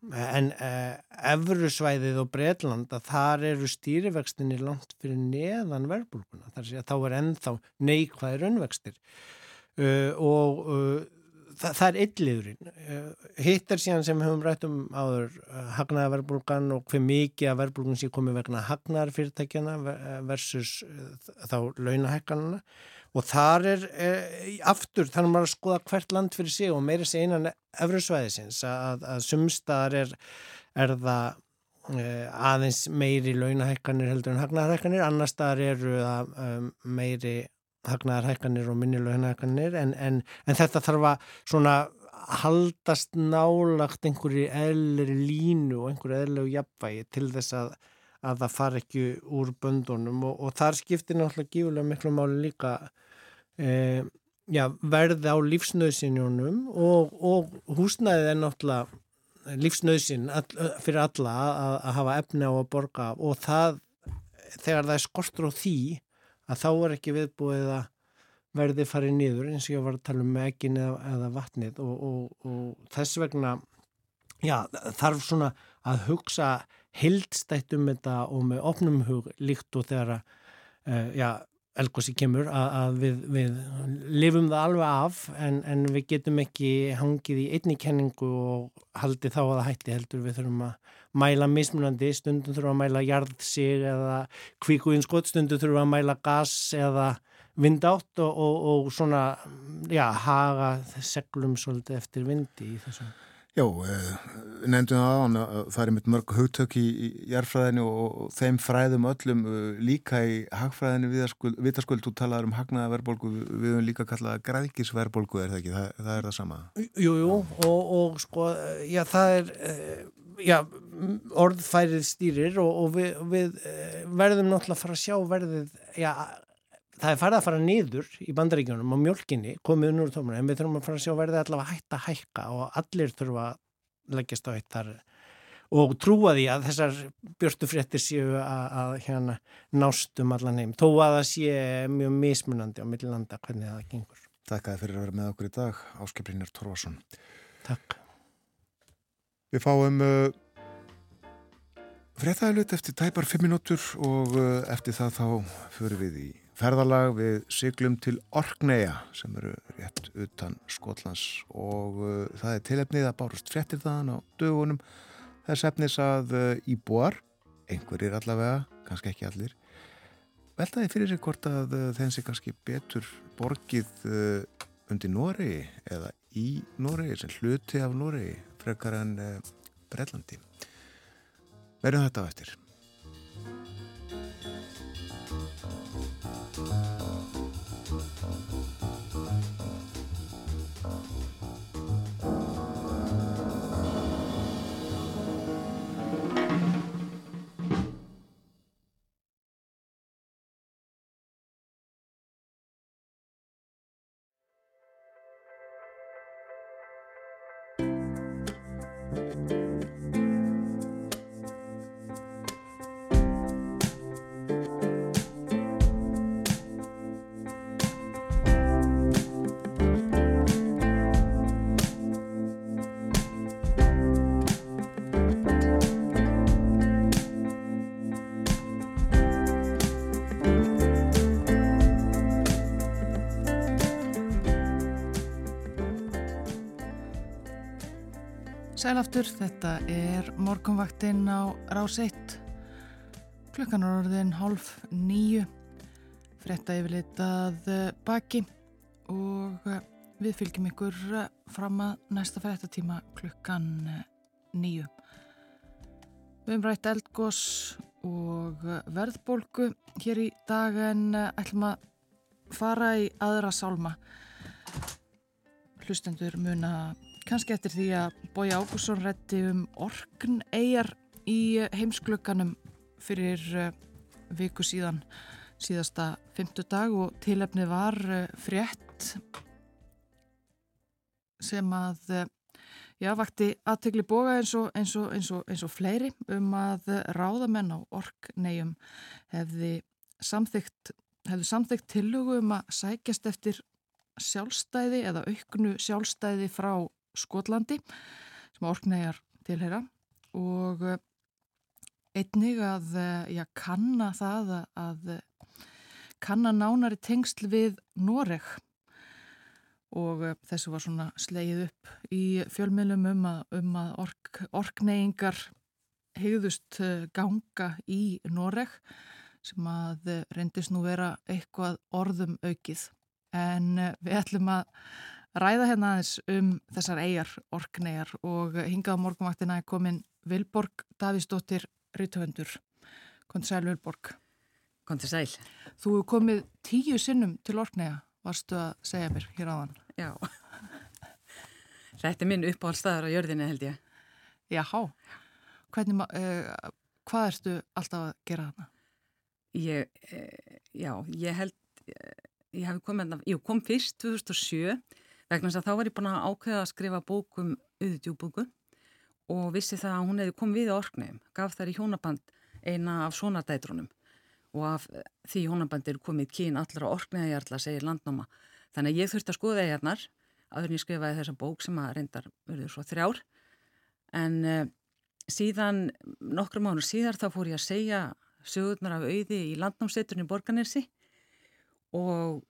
en uh, Evrusvæðið og Breitland að þar eru stýrivextinni langt fyrir neðan verðbólguna. Þar sé að þá er ennþá neikvæðir önvextir uh, og það, það er illiðurinn. Eh, hitt er síðan sem höfum rætt um áður eh, hagnaðarverðbólgan og hver mikið að verðbólgun sé komið vegna hagnaðarfyrirtækjana versus eh, þá launahekkanana og þar er e, aftur þannig að maður að skoða hvert land fyrir sig og meira sé einan efruðsvæðisins að, að sumstaðar er, er það e, aðeins meiri launahekkanir heldur en hagnaðarhekkanir, annar staðar eru það e, meiri hagnaðarhækkanir og minnilegunahækkanir en, en, en þetta þarf að svona haldast nálagt einhverju eðleri línu og einhverju eðlegu jafnvægi til þess að, að það far ekki úr böndunum. Og, og þar skiptir náttúrulega gífulega miklu máli líka e, já, verði á lífsnöðsinjónum og, og húsnæðið er náttúrulega lífsnöðsin all, fyrir alla að, að hafa efni á að borga og það þegar það er skortur á því að þá er ekki viðbúið að verði farið nýður eins og ég var að tala um megin eða, eða vatnið og, og, og þess vegna já, þarf svona að hugsa hildstætt um þetta og með opnum hug líkt og þegar að uh, já, elgósi kemur að, við, við lifum það alveg af en, en við getum ekki hangið í einni kenningu og haldið þá að það hætti heldur. Við þurfum að mæla mismunandi, stundum þurfum að mæla jarðsig eða kvíkuinskott, stundum þurfum að mæla gas eða vindátt og, og, og svona já, haga seglum svolítið eftir vindi í þessum Já, eh, nefndum það á hann að það er mitt mörg hugtök í, jærfræðinu og þeim fræðum öllum eh, líka í hagfræðinu vitaskuld, þú talaður um hagnaðaverbolgu, við höfum líka kallað grækisverbolgu, er það ekki? Það, það er það sama? Jú, jú, og, og sko, já, það er, eh, já, orðfærið stýrir og, og við, við verðum náttúrulega að fara að sjá verðið, já, það er farið að fara niður í bandaríkjunum á mjölkinni, komið unnur tómur en við þurfum að fara að sjá verðið allavega hægt að hækka og allir þurfa að leggjast á eitt þar og trúa því að þessar björstu fréttir séu að, að hérna nástum allan heim, þó að það sé mjög mismunandi á millilanda hvernig það gengur. Takk að þið fyrir að vera með okkur í dag Áskiprinir Torvarsson. Takk. Við fáum uh, fréttæðilut eftir tæpar 5 minútur og uh, eftir það þá fyrir við í ferðalag við syklum til Orkneia sem eru rétt utan Skotlands og uh, það er tilefnið að bárust frettir þaðan á dögunum þess efnis að uh, íbúar, einhverjir allavega, kannski ekki allir, veltaði fyrir sig hvort að uh, þeim sé kannski betur borgið uh, undir Noregi eða í Noregi sem hluti af Noregi frekar en uh, Brellandi. Verðum þetta á eftir. Sælaftur, þetta er morgunvaktinn á rás 1. Klukkan er orðin hálf nýju. Fretta yfirleitað baki og við fylgjum ykkur fram að næsta frettatíma klukkan nýju. Við höfum rætt eldgós og verðbólgu hér í dag en ætlum að fara í aðra sálma. Hlustendur muna kannski eftir því að Bói Ágússon rétti um orkn eigjar í heimsklökanum fyrir eh, viku síðan síðasta fymtudag og tilefni var eh, frétt sem að eh, já, vakti aðtegli boga eins og, eins, og, eins, og, eins og fleiri um að ráðamenn á orknegjum hefði samþygt, hefði samþygt tillögu um að sækjast eftir sjálfstæði eða auknu sjálfstæði frá Skotlandi sem orknæjar tilheyra. Og eh, einnig að eh, já, kanna það að kanna nánari tengsl við Noreg. Og eh, þessu var svona sleið upp í fjölmiðlum um að, um að ork, orkneyingar hegðust ganga í Noreg sem að reyndist nú vera eitthvað orðum aukið. En við ætlum að ræða hérna aðeins um þessar eigjar, orknegar og hingað á morgunvaktina er komin Vilborg Davísdóttir Rítuvendur. Kondi sæl Vilborg. Kondi sæl. Þú hefur komið tíu sinnum til orknega, varstu að segja mér hér áðan. Já. Þetta er minn uppáhaldstæðar á jörðinni held ég. Jáhá. Hvernig, uh, hvað ertu alltaf að gera þarna? Ég, uh, já, ég held, uh, ég hef komið, jú, kom fyrst 2007 vegna þess að þá var ég búin að ákveða að skrifa bókum auðvitjúbúku og vissi það að hún hefði komið við á orknægum, gaf þær í hjónaband eina af svona dætrunum og af því hjónabandir komið kín allra orknægjarla, segir landnáma. Þannig að ég þurfti að skoða eigarnar aður en ég skrifaði þessa bók sem að reyndar verður svo þrjár en uh, síðan nokkru mánu síðar þá fór ég að segja sögurnar af auði í landnámsveiturinn í Borganesi og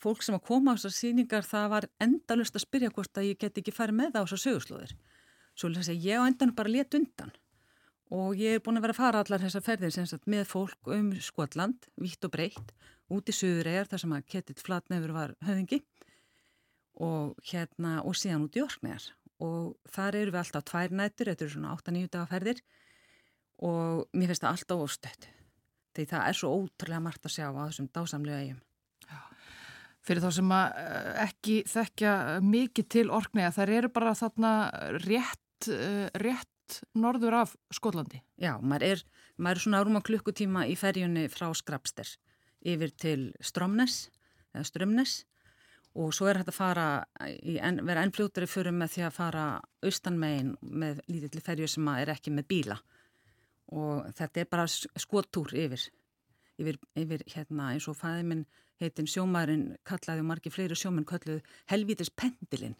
fólk sem að koma á þessar síningar það var endalust að spyrja hvort að ég get ekki farið með það á þessar sögurslóðir svo þess að ég á endan bara let undan. Og ég er búin að vera að fara allar þessar ferðir sagt, með fólk um Skotland vitt og breytt, út í söðuregar þar sem að Ketil Flatnefur var höfðingi og hérna og síðan út í Orknegar og þar eru við alltaf tvær nættur, þetta eru svona 8-9 daga ferðir og mér finnst það alltaf óstödd því það er svo ótrúlega margt að sjá á þessum dásamlega eigum Fyrir þá sem að eh, ekki þekkja mikið til orknega, þær eru bara þarna rétt, eh, rétt norður af Skotlandi. Já, maður er, maður er svona rúma klukkutíma í ferjunni frá Skrapster yfir til Strömnes, eða Strömnes og svo er hægt að fara, í, vera ennfljótari fyrir með því að fara austanmegin með lítilli ferju sem er ekki með bíla. Og þetta er bara skotúr yfir, yfir, yfir hérna eins og fæði minn heitin sjómaðurinn kallaði og margi fleiri sjóminn kalluðu helvítis pendilinn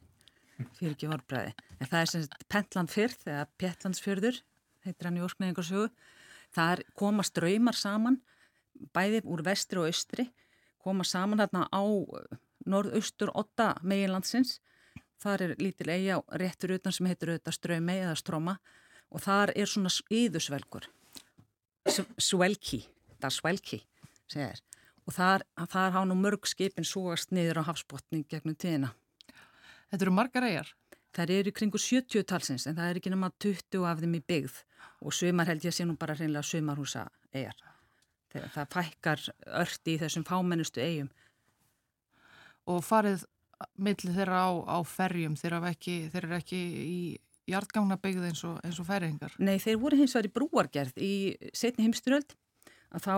fyrir ekki vorbræði. En það er sem Pentlandfyrð eða Pétlandsfjörður, heitir hann í orknæðingarsögu. Það koma ströymar saman, bæði úr vestri og austri, koma saman hérna á norðaustur 8 meginlandsins. Það er lítil eiga réttur utan sem heitir auðvitað ströymei eða stróma og þar er svona íðusvelgur. Svelki, segir og þar, þar há nú mörg skipin súast niður á hafsbotning gegnum tíðina. Þetta eru margar eigjar? Það eru kringu 70 talsins en það er ekki nema 20 af þeim í byggð og sömar held ég sé nú bara hreinlega sömarhúsa eigjar. Það fækkar ört í þessum fámennustu eigum. Og farið millir þeirra á, á ferjum, þeir eru ekki, ekki í hjartgangna byggð eins og, og færiðingar? Nei, þeir voru hins vegar í brúargerð í setni heimsturöld að þá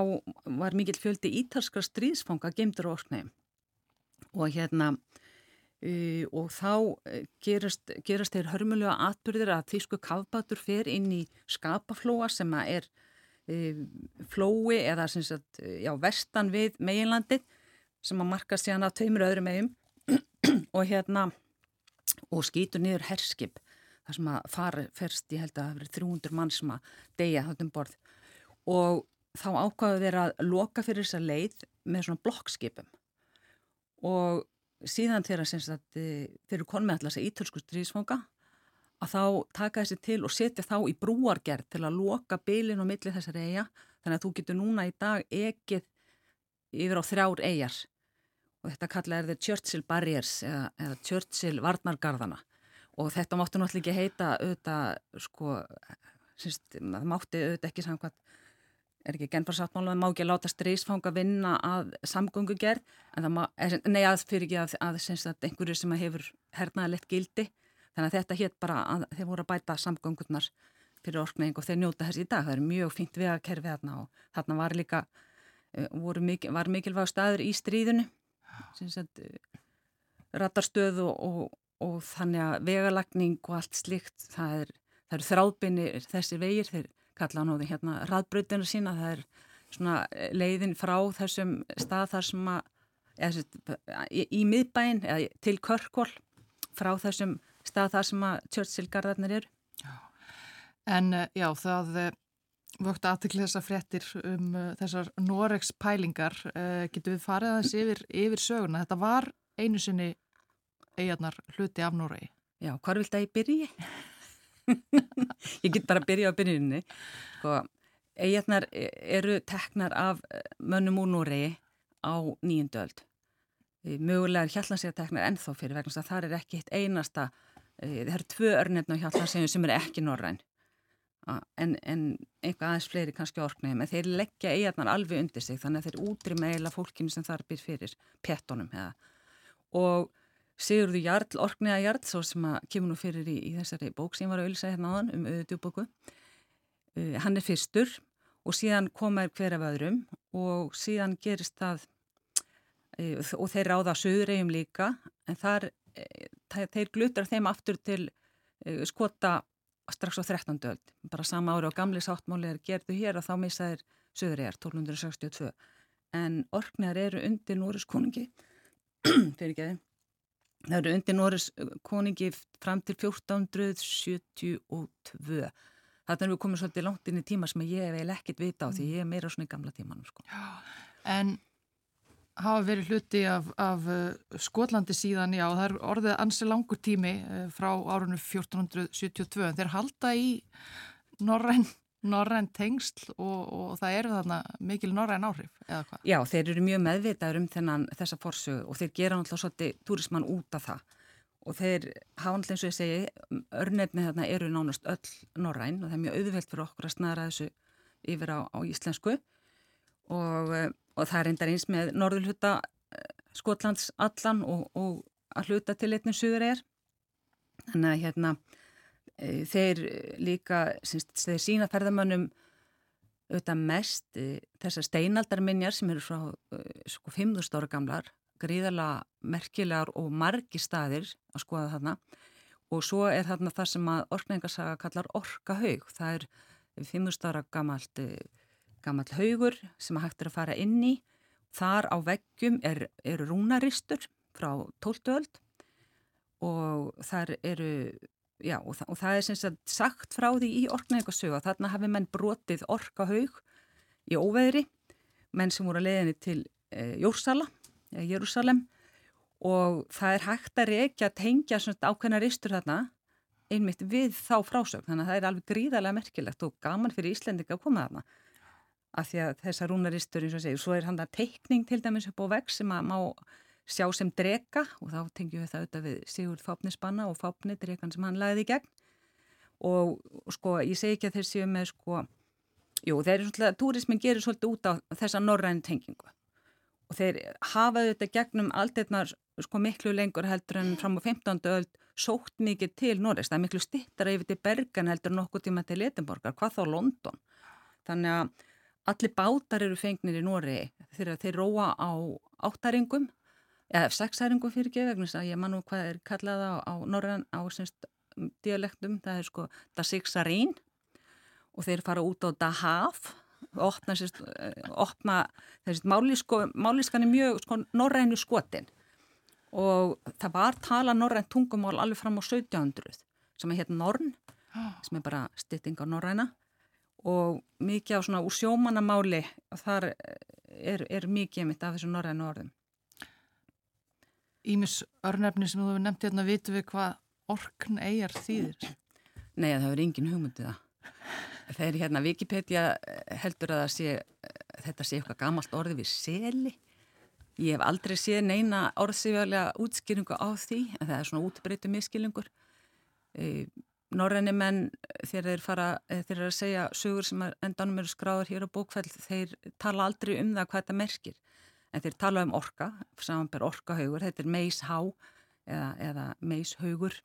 var mikill fjöldi ítalskra stríðsfanga gemdur á orknægum og hérna uh, og þá e, gerast, gerast þeir hörmulega atbyrðir að þýsku kavbatur fer inn í skapaflóa sem að er uh, flói eða sem sagt, já, vestan við meginlandi sem að marka síðan að tveimur öðrum eigum og hérna og skýtur niður herskip þar sem að fara ferst, ég held að það verið 300 mann sem að deyja þáttum borð. Og þá ákvaðu þeir að loka fyrir þessa leið með svona blokkskipum. Og síðan þegar eh, þeir eru konið með alltaf þessa ítölsku stríðsfanga að þá taka þessi til og setja þá í brúargerð til að loka bylinn og milli þessari eiga þannig að þú getur núna í dag ekið yfir á þrjár eigar og þetta kalla er þið Churchill Barriers eða, eða Churchill Varnargarðana og þetta máttu náttúrulega ekki heita auðvitað sko, það mátti auðvitað ekki samkvæmt er ekki genfarsáttmála, það má ekki að láta streysfanga vinna að samgöngugerð? En það má, nei að fyrir ekki að, að, að, að einhverju sem hefur hernaðilegt gildi, þannig að þetta hétt bara að þeir voru að bæta samgöngurnar fyrir orknæðing og þeir njóta þessi í dag. Það er mjög fínt vegakerfi þarna og þarna var líka uh, mikil, var mikilvæg staður í stríðinu. Sagt, uh, ratarstöð og, og, og þannig að vegalagning og allt slikt það er, það eru þráðbynir þessi vegir þeir kalla hann á því hérna raðbröðinu sína, það er svona eh, leiðin frá þessum stað þar sem að, eða, í, í miðbæin eða til Körkól frá þessum stað þar sem að Churchill-garðarnir eru. Já. En eh, já, það eh, vöktu aðtikli þessar fréttir um þessar Noregs pælingar, getur við farið aðeins yfir, yfir söguna, þetta var einu sinni eigarnar hluti af Noregi. Já, hvar vilt það ég byrji? Ég get bara að byrja á byrjunni sko, eiginnar eru teknar af eh, mönnum úr Núrei á nýjundöld mögulega er hjallansiða teknar ennþá fyrir vegna að það er ekki eitt einasta það eru tvö örnefn á hjallansiðum sem er ekki norræn. En, en einhvað aðeins fleiri kannski orknægum en þeir leggja eiginnar alveg undir sig þannig að þeir útri meila fólkinu sem þar byr fyrir pettunum eða. og Sigurður Jarl, Orknega Jarl, svo sem að kemur nú fyrir í, í þessari bók sem var að auðvisa hérna á hann um auðvitjúbóku. Uh, hann er fyrstur og síðan komaður hver af öðrum og síðan gerist það uh, og þeir ráða söðuregjum líka en þar, uh, þeir glutar þeim aftur til uh, skota strax á 13. öld. Bara sama ári á gamli sáttmáli er gerðu hér og þá misaðir söðuregjar 1262. En Orknegar eru undir Núris konungi, fyrir ekki aðeins Það eru undir Norris uh, koningi fram til 1472. Þetta er við komið svolítið langt inn í tíma sem ég hef ekkert vita á því ég er meira svona í gamla tímanum. Sko. En hafa verið hluti af, af uh, Skotlandi síðan, já, það er orðið ansi langur tími uh, frá árunnu 1472 en þeir halda í Norræn norræn tengsl og, og það eru þarna mikil norræn áhrif eða hvað? Já, þeir eru mjög meðvitaður um þennan þessa forsögu og þeir gera náttúrulega svolítið túrismann út af það. Og þeir hafa náttúrulega eins og ég segi örnefni þarna eru nánast öll norræn og það er mjög auðvelt fyrir okkur að snara þessu yfir á, á íslensku. Og, eh, og það reyndar eins með norðulhuta eh, Skotlands allan og, og að hluta til einnig suður er. Þannig að hérna þeir líka, syns, þeir sína ferðamönnum auðvitað mest e, þessar steinaldarminjar sem eru frá sko 5.000 ára gamlar, gríðala merkilegar og margi staðir að skoða þarna og svo er þarna það sem að orkningarsaga kallar orkahaug, það er 5.000 ára gamalt, gamalt haugur sem hægt er að fara inn í, þar á veggjum er, eru rúnaristur frá 12. öld og þar eru Já, og, það, og það er sem sagt sagt frá því í orknæðingarsögu að þarna hafi menn brotið orkahaug í óveðri, menn sem voru að leiðinni til e, Jórsala, e, Jérúsalem og það er hægt að reykja að tengja svona ákveðna ristur þarna einmitt við þá frásögn, þannig að það er alveg gríðarlega merkilegt og gaman fyrir Íslendinga að koma þarna. Af því að þessar rúnaristur eins og segju, svo er hann að teikning til dæmis upp á vegg sem að má sjá sem drega og þá tengjum við það auðvitað við Sigurd Fápnisbanna og Fápni dregan sem hann lagði í gegn. Og sko ég segi ekki að þeir séu með sko, jú þeir eru svolítið, túrismin gerir svolítið út á þessa norræn tengingu. Og þeir hafa auðvitað gegnum aldeinar sko miklu lengur heldur en fram á 15. öld sótt mikið til Norregs, það er miklu stittar yfir til Bergen heldur nokkuð tíma til Letenborgar, hvað þá London. Þannig að allir bátar eru fengnir í Noregi þegar þeir róa á áttaringum eða sexæringum fyrir gefegnis að ég mann um hvað er kallaða á, á norðan á semst dialektum, það er sko dasixarín og þeir fara út á dahaf opna, sérst, eh, opna þessi máliskan er mjög sko, norrænu skotin. Og það var tala norrænt tungumál alveg fram á 1700 sem er hérna Norn sem er bara stytting á norræna. Og mikið á svona úr sjómanamáli þar er, er mikið mitt af þessu norrænu orðum Ímis örnefni sem þú hefur nefnt hérna, vitum við hvað orkn eigjar þýðir? Nei, það verður engin hugmyndið það. Þeir hérna Wikipedia eh, heldur að sé, eh, þetta sé eitthvað gamalt orði við seli. Ég hef aldrei séð neina orðsifjálega útskýringu á því, en það er svona útbreytu miskilningur. E, Norræni menn þegar þeir fara, þeir eru að segja sögur sem endanum eru skráður hér á bókfæll, þeir tala aldrei um það hvað þetta merkir. En þeir tala um orka, samanber orkahaugur, þetta er meishá eða, eða meishaugur.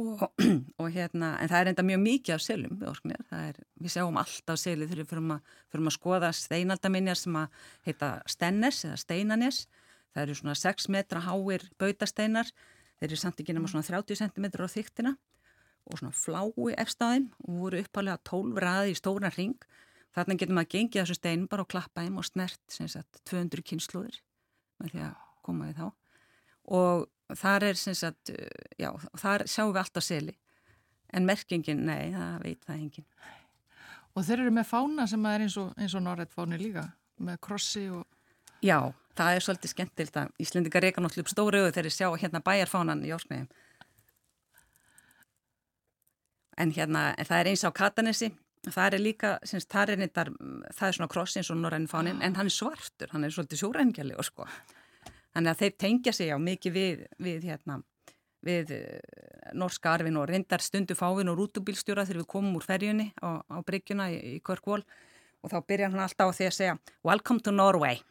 Og, og hérna, en það er enda mjög mikið af selum við orknir, er, við sjáum alltaf seli þegar við fyrum að, fyrum að skoða steinaldaminjar sem að heita Stennes eða Steinanes, það eru svona 6 metra háir bautasteinar. Þeir eru samt ekki nema svona 30 cm á þyktina. Og svona flái efstæðin og voru uppalega 12 ræði í stóran ring, þarna getur maður að gengja þessu stein bara og klappa þeim og snert sagt, 200 kynsluður með því að koma við þá. Og þar er sem sagt, já, þar sjáum við alltaf seli. En merkingin, nei, það veit það engin Og þeir eru með fána sem er eins og, og Norrætt fáni líka með krossi og Já, það er svolítið skemmtilt að Íslendingar reyka náttúrulega upp stóru auðu þegar þeir sjá hérna bæjarfánan í Jórsnæðum en hérna, en það er eins á Katanessi það er líka, semst, það er, nýttar, það er svona kross eins og Norræn fánin en hann er svartur, hann er svolítið sjórængjali og sko. Þannig að þeir tengja sig á mikið við, við, hérna, við uh, norska arfin og reyndar stundu fávin og rútubílstjóra þegar við komum úr ferjunni á, á bryggjuna í, í Körkvól og þá byrjar hann alltaf á því að segja Welcome to Norway.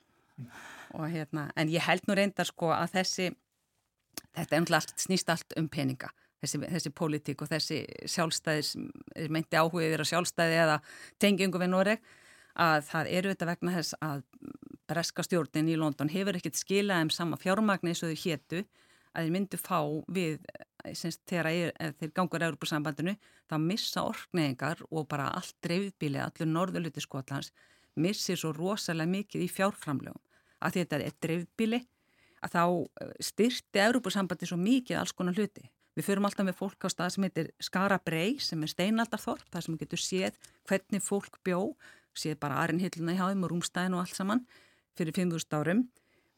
Og, hérna, en ég held nú reyndar sko að þessi þetta er umhlað snýst allt um peninga þessi, þessi pólitík og þessi sjálfstæðis meinti áhugið að sjálfstæði eða tengjungu við Noreg að það eru þetta vegna þess að breska stjórnin í London hefur ekkert skilað um sama fjármagni eins og þau héttu að þeir myndu fá við semst, þegar er, þeir gangur Európa-sambandinu þá missa orkneðingar og bara allt dreifbíli, allur norðuluti Skotlands missir svo rosalega mikið í fjárframlegum að þetta er dreifbíli að þá eh, styrti Európa-sambandi svo mikið alls konar hluti. Við förum alltaf með fólk á stað sem heitir Skara Brei sem er steinaldarþorp, þar sem við getum séð hvernig fólk bjó, séð bara arinhilluna í háðum og rúmstæðin og allt saman fyrir 5.000 árum.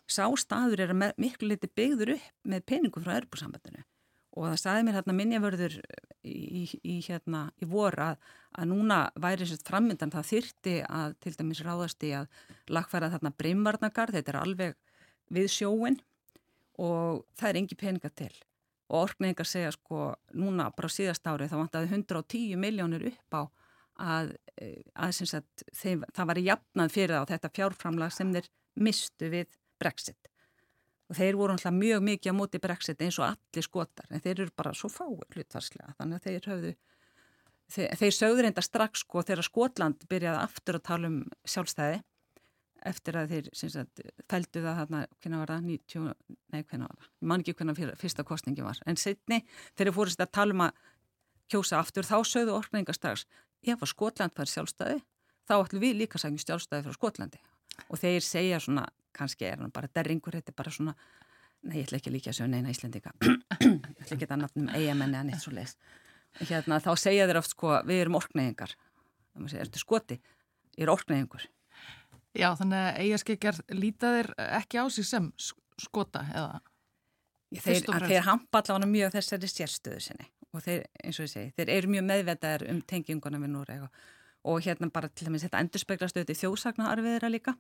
Sá staður er að miklu liti byggður upp með peningum frá erbúrsambandinu og það staði mér hérna minnjavörður í, í, hérna, í voru að, að núna væri sérst frammyndan það þyrti að til dæmis ráðast í að lagfæra þarna breymvarnagar, þetta er alveg við sjóin og það er engi peninga til og orkningar segja sko núna bara síðast árið þá vantaði 110 miljónir upp á að, eh, að sagt, þeim, það var jafnað fyrir það á þetta fjárframlag sem þeir mistu við Brexit. Og þeir voru alltaf mjög mikið á móti Brexit eins og allir skotar, en þeir eru bara svo fáið hlutvarslega, þannig að þeir höfðu, þeir, þeir sögður enda strax sko þegar Skotland byrjaði aftur að tala um sjálfstæði eftir að þeir sagt, fældu það þarna, hvernig var það, 90, nei hvernig var það, ég man ekki hvernig fyrsta kostningi var, en setni þeir fórist að tala um að kjósa aftur, þá sögðu orkninga strax, ef að Skotland fær sjálfstæði? Þá ætlum við líka sækjum sjálfstæði frá Skotlandi. Og þeir segja svona, kannski er hann bara derringur, þetta er bara svona nei, ég ætla ekki líka að sjá neina íslendinga. Ég ætla ekki að nafnum eigamenni að neitt svo leiðs hérna, þá segja þeir oft sko, við erum maður segja, ertu skoti? Ég er orkneyingur Já, þannig að eigaskikjar líta þeir ekki á sig sem skota eða? Þeir, þeir hampa allavega mjög þessari sérstöðu sinni. Og þeir, eins og ég segi, þeir eru mjög meðvetaðar um tenginguna við Núreg og, og hérna bara til dæmis þetta endurspeglast auðvitað í þjóðsagnaarfiðra líka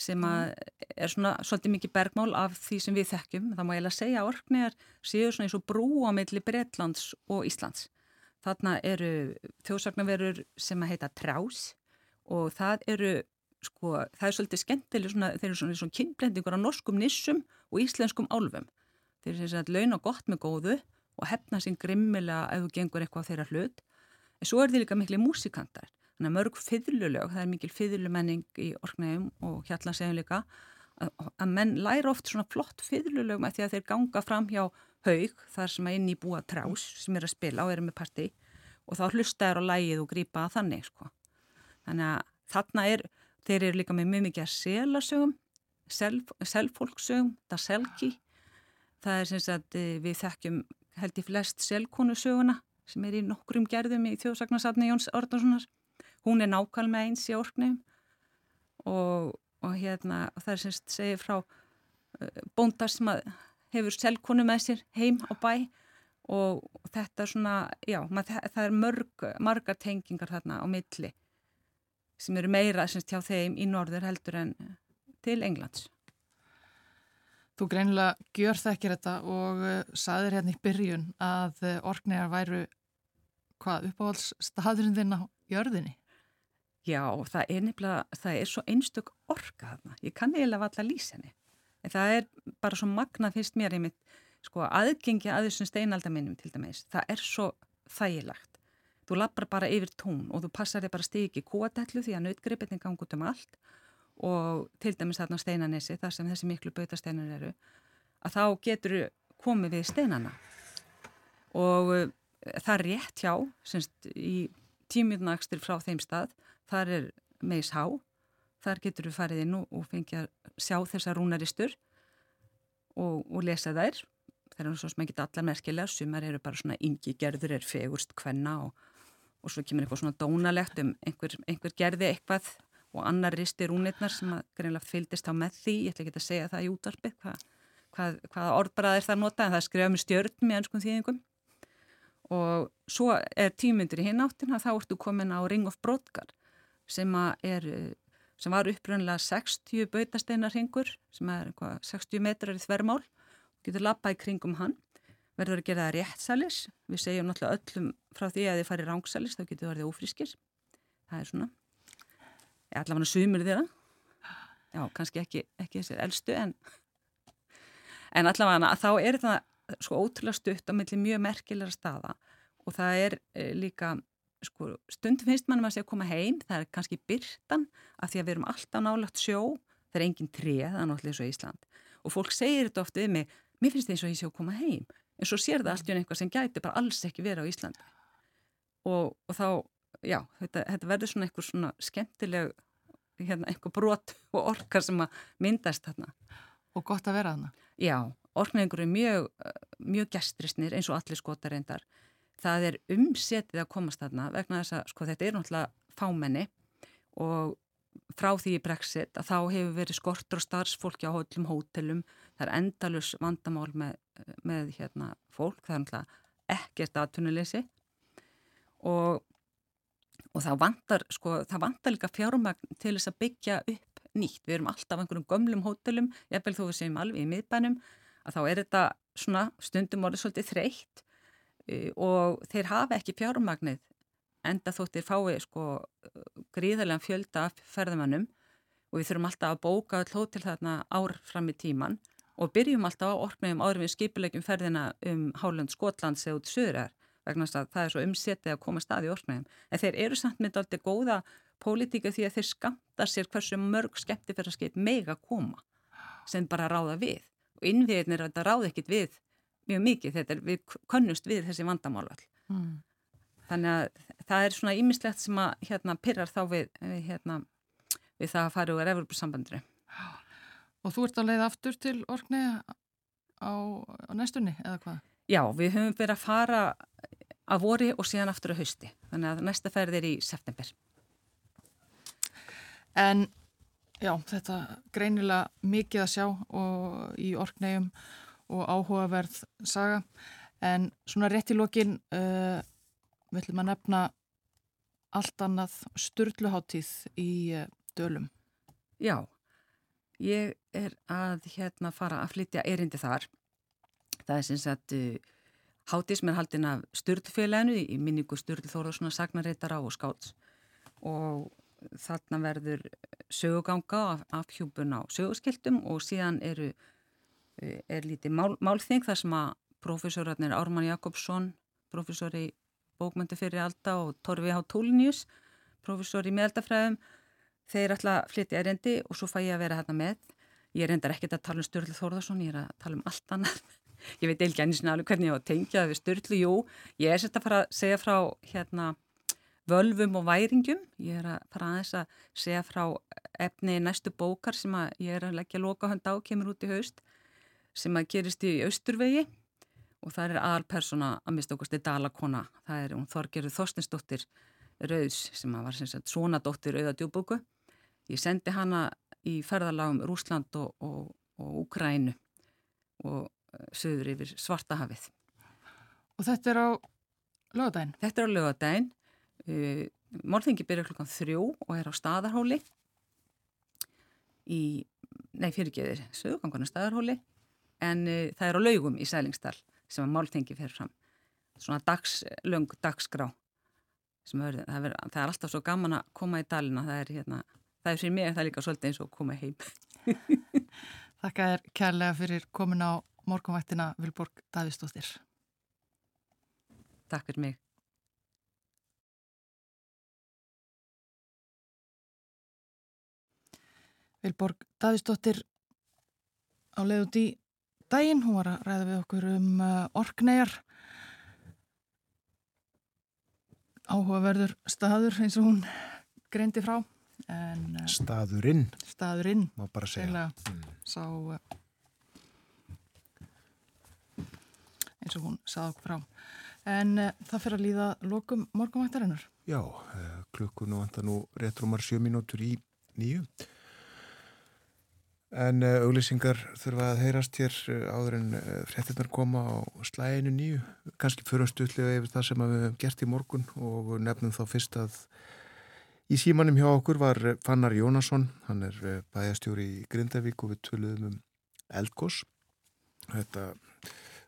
sem að er svona svolítið mikið bergmál af því sem við þekkjum. Það má ég lega segja að orknir séu svona eins og brú á milli Breitlands og Íslands. Þarna eru þjóðsagnarverur sem að heita trás og það eru sko, það er svolítið skemmtileg svona, þeir eru svona, svona kynblendingur á norskum nissum og íslenskum álfum þeir eru svona laun og gott með góðu og hefna sín grimmilega ef þú gengur eitthvað á þeirra hlut. En svo er þið líka miklu músikantar. Þannig að mörg fyrirlulög, það er mikil fyrirlumenning í orknægum og hérna segjum líka að, að menn læra oft svona flott fyrirlulög með því að þeir ganga fram hjá haug þar sem að inn í búa trás sem er að spila og eru með parti og þá hlusta þér á lægið og grýpa þannig sko. Þannig að þarna er, þeir eru líka með mjög mikið að selasögum, selfólksögum, það selki. Það er sem sagt eh, við þekkjum held í flest selkonusöguna sem er í nokkrum gerðum í þjóðsagnarsafni Jóns Ordarssonar. Hún er nákvæm með eins í orknum og, og hérna það er semst segið frá uh, bóndar sem hefur selkonu með sér heim á bæ og þetta er svona, já, mað, það er mörg, margar tengingar þarna á milli sem eru meira semst hjá þeim í norður heldur en til Englands. Þú greinilega gjör þekkir þetta og uh, saðir hérna í byrjun að uh, orknegar væru hvað uppáhaldsstaðurinn þinn á jörðinni? Já, það er nefnilega, það er svo einstök orka þarna. Ég kann eiginlega valla lýsa henni. En það er bara svo magna fyrst mér í mitt, sko, aðgengi að þessum steinaldaminnum til dæmis. Það er svo þægilegt. Þú lappar bara yfir tún og þú passar þig bara stigi kóatellu því að nautgripetni gangi út um allt og til dæmis þarna steinanessi, þar sem þessi miklu bautasteinar eru, að þá getur komið við steinana. Og uh, það er rétt hjá, semst í tímiðnakstur frá þeim stað, þar er meis há, þar getur við farið inn og fengið að sjá þessar rúnaristur og, og lesa þær. Það er svo sem ekki allar merkilega, sumar eru bara svona yngi gerður, er fegurst hvenna og, og svo kemur eitthvað svona dónalegt um einhver, einhver gerði eitthvað og annar risti rúnirnar sem að greinlegt fylgist á með því, ég ætla ekki að segja það í útvarpið, hvað, hvað, hvaða orðbaraðir það nota, en það skrifa með stjörnum í önskum þýðingum. Og svo er tímyndir í hináttina þá ertu komin á Ring of Brodgar sem, er, sem var uppröndilega 60 bautasteinarhingur sem er eitthvað, 60 metrar í þvermál og getur lappað í kringum hann verður að gera það réttsalis. Við segjum náttúrulega öllum frá því að þið farið rángsalis þá getur það verið ófrískir. Það er svona. Allavega sumir þeirra. Já, kannski ekki, ekki þessir eldstu en en allavega þá er það sko ótrúlega stutt á milli mjög merkilega staða. Og það er e, líka sko, stundum finnst mannum að sé að koma heim. Það er kannski byrtan af því að við erum alltaf nálagt sjó. Það er engin tré, það er náttúrulega svo í Ísland. Og fólk segir þetta ofta við mig mér finnst það eins og ég sé að koma heim en svo sér það allt í einhvað sem gæti bara alls ekki vera á Íslandi og, og þá, já, þetta, þetta verður svona eitthvað svona skemmtileg hérna, eitthvað brot og orkar sem að myndast þarna Og gott að vera þarna Já, orknæðingur er mjög, mjög gestrisnir eins og allir skotar reyndar. Það er umsetið að komast þarna vegna þess að sko þetta er náttúrulega fámenni og frá því í Brexit að þá hefur verið skortur og starfsfólki á hóllum hótelum. Það er endalus vandamál með, með hérna, fólk, það er náttúrulega ekkert aðtunuleysi og, og það vantar, sko, það vantar líka fjármagn til þess að byggja upp nýtt. Við erum alltaf einhverjum gömlum hótelum, ég þó við segjum alveg í miðbænum að þá er þetta svona stundum orðið svolítið þreytt uh, og þeir hafa ekki fjármagnið enda þóttir fái sko gríðarlega fjölda ferðamannum og við þurfum alltaf að bóka all hótel þarna ár fram í tíman og byrjum alltaf á orknum árum við skipulegjum ferðina um Hálund Skotlands eða út söðrar vegna að það er svo umsetið að koma stað í orknum. En þeir eru samt með alltaf góða pólitíka því að þeir skamta sér hversu mörg skemmtifæraskip mega koma sem bara ráða við. Og innviðin er að þetta ráð ekkit við mjög mikið, þetta er við könnust við þessi vandamálvall mm. þannig að það er svona ímislegt sem að hérna pyrrar þá við, við hérna við það að fara úr Evropasambandri Og þú ert að leiða aftur til orkni á, á næstunni eða hvað? Já, við höfum verið að fara að vori og síðan aftur að hausti þannig að næsta ferð er í september En Já, þetta greinilega mikið að sjá í orknegjum og áhugaverð saga en svona rétt í lokin uh, viljum að nefna allt annað störluháttíð í uh, dölum. Já, ég er að hérna fara að flytja erindi þar. Það er sem sagt uh, er haldin af störlufélaginu í minningu störlu Þóruðssonar Sagnarreitara og Skáts og þarna verður söguganga af, af hjúbun á sögurskiltum og síðan eru, eh, er lítið mál, málþing þar sem að profesorarnir Ármann Jakobsson, profesor í bókmöndu fyrir Alda og Torfi H. Tólinius, profesor í meðaldafræðum, þeir ætla að flytja erendi og svo fæ ég að vera hérna með. Ég er endar ekkert að tala um Sturlu Þórðarsson, ég er að tala um allt annað. Ég veit ekki ennig svona alveg hvernig ég á að tengja við Sturlu, jú, ég er sett að fara að segja frá hérna völvum og væringum. Ég er að fara aðeins að segja frá efni næstu bókar sem ég er að leggja lokahönd á, kemur út í haust, sem að gerist í austurvegi og það er aðalpersona að mista okkur stið Dalakona. Það er hún Þorgerður Þorstinsdóttir Rauðs sem var sem sagt svona dóttir Rauða djúbóku. Ég sendi hana í ferðalagum Rúsland og, og, og Ukrænu og söður yfir Svartahafið. Og þetta er á lögadaginn? Þetta er á lögadaginn. Uh, Málþingi byrjar klukkan þrjú og er á staðarhóli í, nei fyrirgeðir, sögugangana staðarhóli en uh, það er á laugum í Sælingsdal sem að Málþingi fer fram. Svona dags, löng dagsgrá. Er, það, er, það er alltaf svo gaman að koma í dalina, það er hérna, það er fyrir mig það er líka svolítið eins og koma heim. Þakka þér kærlega fyrir komin á morgunvættina Vilborg Davísdóttir. Takk fyrir mig. Vilborg Davísdóttir á leið út í daginn, hún var að ræða við okkur um uh, orknegar áhugaverður staður eins og hún greindi frá en, uh, Staðurinn Staðurinn má bara segja. mm. sá uh, eins og hún okkur frá. En uh, það fyrir að líða lokum morgumvættarinnar Já, uh, klukkunu vantar nú réttrumar sjö mínútur í nýju En uh, auglýsingar þurfa að heyrast hér áður en fréttinnar koma á slæginu nýju. Kanski fyrir stutlega yfir það sem við hefum gert í morgun og nefnum þá fyrst að í símanum hjá okkur var Fannar Jónasson. Hann er bæjastjóri í Grindavík og við töluðum um eldgós. Þetta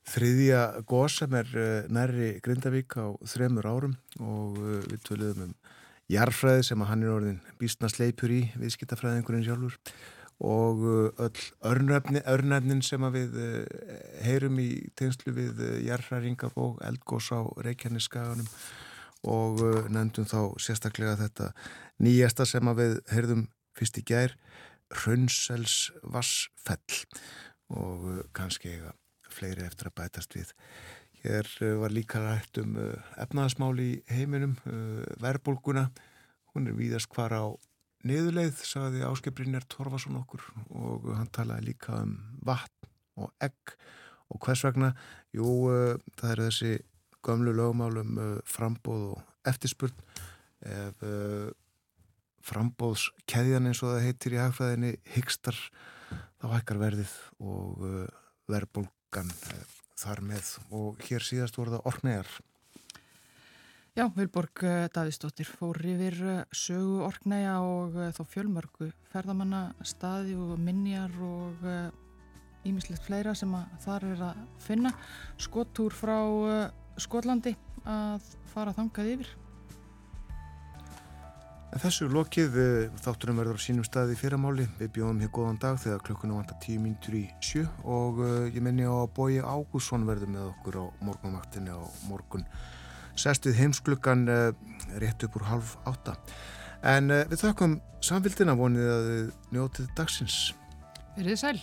þriðja gós sem er nærri Grindavík á þremur árum og við töluðum um jarfræði sem hann er orðin býstna sleipur í viðskiptafræðingurinn sjálfur og öll örnöfnin sem við heyrum í tegnslu við jarðræringar og eldgós á Reykjaneskaganum og nefndum þá sérstaklega þetta nýjasta sem við heyrðum fyrst í gær Hraunsels Vassfell og kannski eiga fleiri eftir að bætast við. Hér var líka rætt um efnaðasmál í heiminum, verðbólguna, hún er víðast hvar á niðurleið, sagði Áskiprinir Torfason okkur. Og hann talaði líka um vatn og egg. Og hvers vegna, jú, uh, það er þessi gömlu lögumálum uh, frambóð og eftirspurn. Ef uh, frambóðskeðjan eins og það heitir í hagfræðinni hygstar, þá hækkar verðið og verðbólgan þar með. Og hér síðast voru það orknegar Já, Vilborg eh, Davíðsdóttir fór yfir eh, sögu orknæja og þó fjölmörgu ferðamanna staði og minjar og ímislegt fleira sem þar er að finna. Skottúr frá Skotlandi að fara þangað yfir. Þessu lokið þátturum verður á sínum staði fyrramáli. Við bjóðum hér góðan dag þegar klukkuna vantar tíu mínutur í sjö og ég menni á að Bói Ágússon verður með okkur á morgunvaktinni á morgun sestið heimsklukkan uh, rétt upp úr halv átta. En uh, við þakkum samfélgina vonið að njótið dagsins. Verðið sæl.